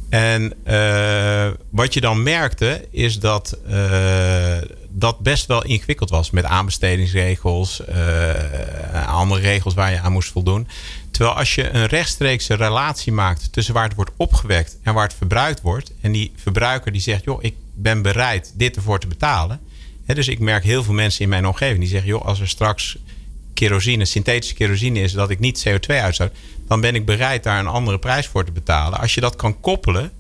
En uh, wat je dan merkte is dat dat best wel ingewikkeld was met aanbestedingsregels, andere regels waar je aan moest voldoen. Terwijl als je een rechtstreekse relatie maakt tussen waar het wordt opgewekt en waar het verbruikt wordt, en die verbruiker die zegt, joh, ik ben bereid dit ervoor te betalen. Dus ik merk heel veel mensen in mijn omgeving die zeggen, joh, als er straks kerosine, synthetische kerosine is, dat ik niet CO2 uitstoot, dan ben ik bereid daar een andere prijs voor te betalen. Als je dat kan koppelen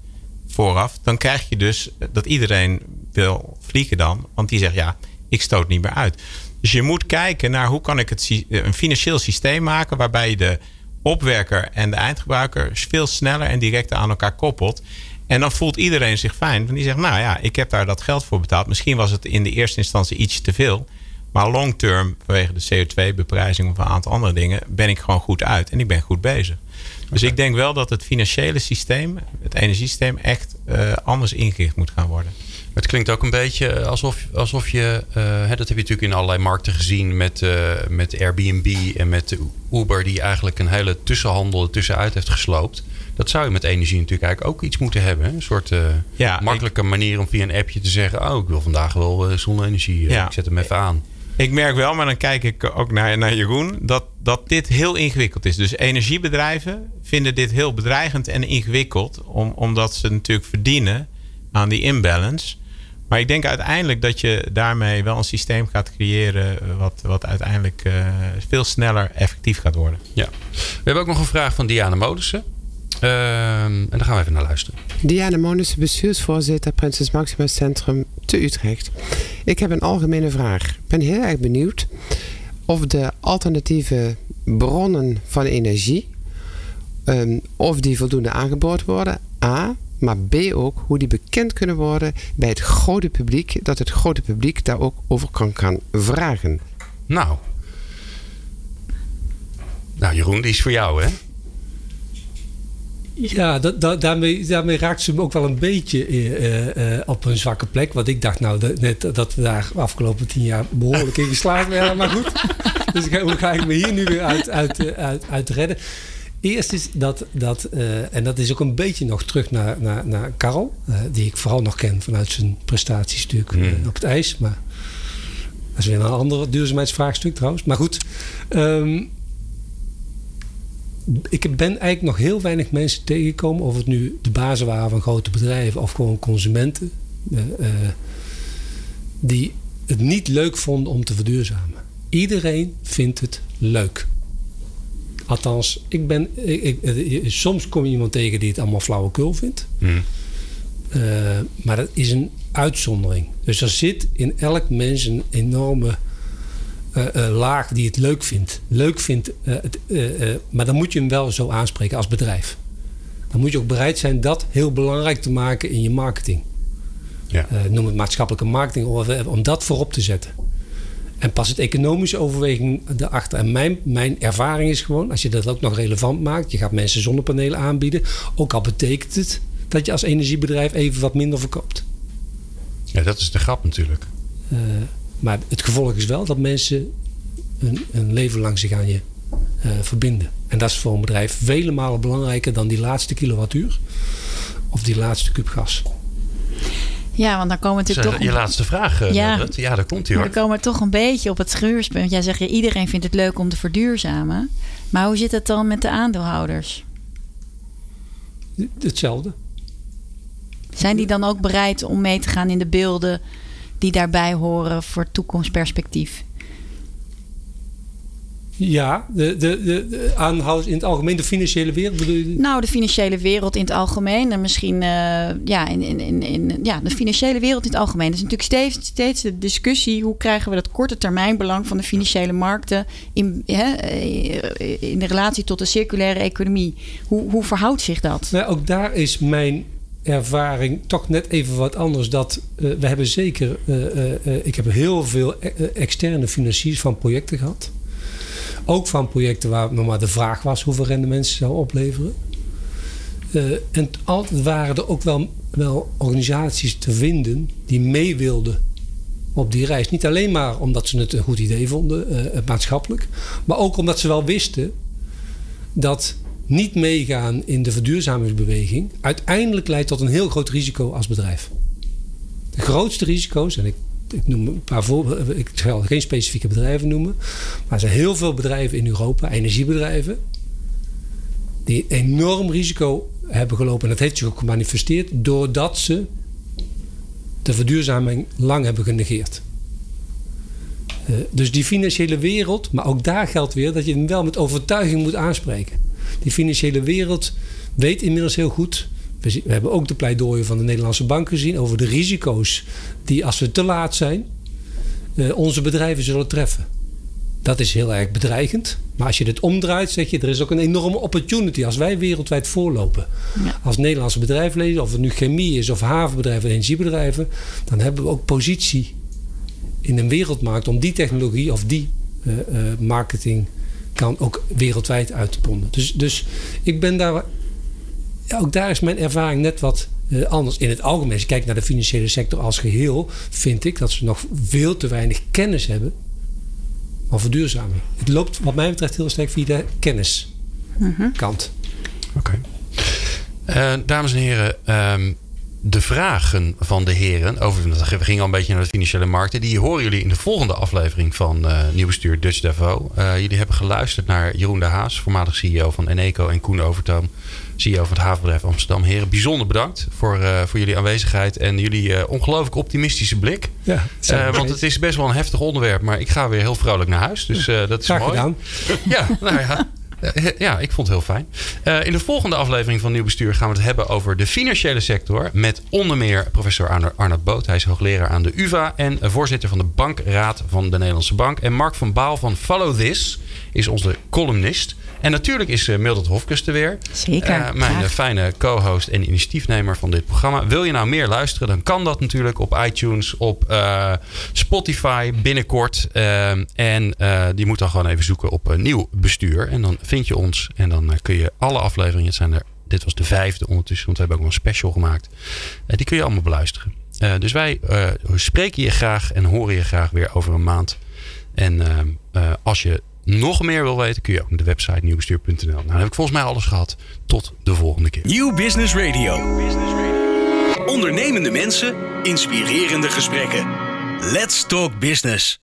vooraf, dan krijg je dus dat iedereen wil vliegen dan. Want die zegt ja, ik stoot niet meer uit. Dus je moet kijken naar hoe kan ik het, een financieel systeem maken waarbij je de opwerker en de eindgebruiker veel sneller en directer aan elkaar koppelt. En dan voelt iedereen zich fijn. Want die zegt, nou ja, ik heb daar dat geld voor betaald. Misschien was het in de eerste instantie iets te veel. Maar long term, vanwege de CO2-beprijzing of een aantal andere dingen, ben ik gewoon goed uit en ik ben goed bezig. Dus ik denk wel dat het financiële systeem, het energiesysteem, echt uh, anders ingericht moet gaan worden. Het klinkt ook een beetje alsof, alsof je, uh, hè, dat heb je natuurlijk in allerlei markten gezien met, uh, met Airbnb en met Uber, die eigenlijk een hele tussenhandel tussenuit heeft gesloopt. Dat zou je met energie natuurlijk eigenlijk ook iets moeten hebben. Een soort uh, makkelijke manier om via een appje te zeggen: Oh, ik wil vandaag wel zonne-energie. Ja. Ik zet hem even aan. Ik merk wel, maar dan kijk ik ook naar, naar Jeroen, dat, dat dit heel ingewikkeld is. Dus energiebedrijven vinden dit heel bedreigend en ingewikkeld, om, omdat ze natuurlijk verdienen aan die imbalance. Maar ik denk uiteindelijk dat je daarmee wel een systeem gaat creëren. Eh, wat, wat uiteindelijk uh, veel sneller effectief gaat worden. Ja. We hebben ook nog een vraag van Diana Modussen. Uh, en daar gaan we even naar luisteren. Diana Monussen, bestuursvoorzitter Prinses Maximus Centrum te Utrecht. Ik heb een algemene vraag. Ik ben heel erg benieuwd of de alternatieve bronnen van energie... Um, of die voldoende aangeboord worden. A. Maar B ook hoe die bekend kunnen worden bij het grote publiek. Dat het grote publiek daar ook over kan gaan vragen. Nou. Nou Jeroen, die is voor jou hè? Ja, dat, daarmee, daarmee raakt ze hem ook wel een beetje uh, uh, op een zwakke plek. Want ik dacht nou net dat we daar afgelopen tien jaar behoorlijk in geslaagd werden. Maar goed, dus hoe ga ik me hier nu weer uit, uit, uit, uit redden? Eerst is dat, dat uh, en dat is ook een beetje nog terug naar, naar, naar Karel, uh, die ik vooral nog ken vanuit zijn prestatiestuk mm. uh, op het ijs. Maar dat is weer een ander duurzaamheidsvraagstuk trouwens. Maar goed, um, ik ben eigenlijk nog heel weinig mensen tegengekomen, of het nu de bazen waren van grote bedrijven of gewoon consumenten, die het niet leuk vonden om te verduurzamen. Iedereen vindt het leuk. Althans, ik ben, ik, soms kom je iemand tegen die het allemaal flauwekul vindt. Hmm. Uh, maar dat is een uitzondering. Dus er zit in elk mens een enorme uh, uh, laag die het leuk vindt. Leuk vindt, maar dan moet je hem wel zo aanspreken als bedrijf. Dan moet je ook bereid zijn dat heel belangrijk te maken in je marketing. Ja. noem het maatschappelijke marketing, om dat voorop te zetten. En pas het economische overweging erachter. En mijn, mijn ervaring is gewoon, als je dat ook nog relevant maakt, je gaat mensen zonnepanelen aanbieden, ook al betekent het dat je als energiebedrijf even wat minder verkoopt. Ja, dat is de grap natuurlijk. Uh, maar het gevolg is wel dat mensen een, een leven lang zich aan je uh, verbinden. En dat is voor een bedrijf vele malen belangrijker dan die laatste kilowattuur of die laatste kub gas. Ja, want dan komen we natuurlijk toch... Je laatste vraag, uh, ja. ja, daar komt hij hoor. We komen toch een beetje op het schuurspunt. Jij zegt, ja, iedereen vindt het leuk om te verduurzamen. Maar hoe zit het dan met de aandeelhouders? Hetzelfde. Zijn die dan ook bereid om mee te gaan in de beelden die daarbij horen voor toekomstperspectief? Ja, de, de, de, aanhouders in het algemeen, de financiële wereld bedoel je? Nou, de financiële wereld in het algemeen. En misschien uh, ja, in, in, in, ja, de financiële wereld in het algemeen. Dat is natuurlijk steeds, steeds de discussie. Hoe krijgen we dat korte termijn belang van de financiële markten in, hè, eh, in de relatie tot de circulaire economie? Hoe, hoe verhoudt zich dat? Nou, ook daar is mijn ervaring toch net even wat anders. Dat uh, we hebben zeker, ik heb heel veel externe financiers van projecten gehad. Ook van projecten waar maar de vraag was hoeveel rendement ze zou opleveren. Uh, en altijd waren er ook wel, wel organisaties te vinden die mee wilden op die reis. Niet alleen maar omdat ze het een goed idee vonden, uh, maatschappelijk, maar ook omdat ze wel wisten dat niet meegaan in de verduurzamingsbeweging uiteindelijk leidt tot een heel groot risico als bedrijf. De grootste risico's, en ik ik noem een paar voorbeelden. Ik zal geen specifieke bedrijven noemen. Maar er zijn heel veel bedrijven in Europa, energiebedrijven, die enorm risico hebben gelopen. En dat heeft zich ook gemanifesteerd doordat ze de verduurzaming lang hebben genegeerd. Uh, dus die financiële wereld, maar ook daar geldt weer dat je hem wel met overtuiging moet aanspreken. Die financiële wereld weet inmiddels heel goed we, hebben ook de pleidooien van de Nederlandse bank gezien over de risico's die als we te laat zijn, eh, onze bedrijven zullen treffen. Dat is heel erg bedreigend. Maar als je dit omdraait, zeg je, er is ook een enorme opportunity als wij wereldwijd voorlopen. Ja. Als Nederlandse bedrijfsleden, of het nu chemie is of havenbedrijven, energiebedrijven, dan hebben we ook positie in een wereldmarkt om die technologie of die uh, uh, marketing kan ook wereldwijd uit te ponden. Dus, dus ik ben daar, ook daar is mijn ervaring net wat uh, anders. In het algemeen, als je kijkt naar de financiële sector als geheel, vind ik dat ze nog veel te weinig kennis hebben van verduurzaming. Het loopt wat mij betreft heel sterk via de kenniskant. Mhm. Oké. Okay. dames en heren, um, de vragen van de heren. Over, we gingen al een beetje naar de financiële markten. Die horen jullie in de volgende aflevering van uh, Nieuw Bestuur Dutch Davo. Uh, jullie hebben geluisterd naar Jeroen de Haas, voormalig CEO van Eneco. En Koen Overtoom, CEO van het havenbedrijf Amsterdam. Heren, bijzonder bedankt voor, uh, voor jullie aanwezigheid. En jullie ongelooflijk optimistische blik. Ja, want het is best wel een heftig onderwerp. Maar ik ga weer heel vrolijk naar huis. Dus dat is Graag mooi. gedaan. Ja, nou ja. Ja, ik vond het heel fijn. Uh, in de volgende aflevering van Nieuw Bestuur gaan we het hebben over de financiële sector. Met onder meer professor Arno, Arnold Boot. Hij is hoogleraar aan de UVA en voorzitter van de Bankraad van de Nederlandse Bank. En Mark van Baal van Follow This is onze columnist. En natuurlijk is uh, Mildred Hofkes er weer. Zeker. Uh, mijn graag. fijne co-host en initiatiefnemer van dit programma. Wil je nou meer luisteren, dan kan dat natuurlijk op iTunes, op uh, Spotify binnenkort. en die moet dan gewoon even zoeken op nieuw bestuur. En dan vind je ons en dan kun je alle afleveringen, het zijn er, dit was de vijfde ondertussen, want we hebben ook nog een special gemaakt. die kun je allemaal beluisteren. dus wij spreken je graag en horen je graag weer over een maand. En als je nog meer wil weten, kun je ook naar de website nieuwbestuur.nl. Nou, dan heb ik volgens mij alles gehad. Tot de volgende keer. Nieuw Business Radio. Ondernemende mensen, inspirerende gesprekken. Let's talk business.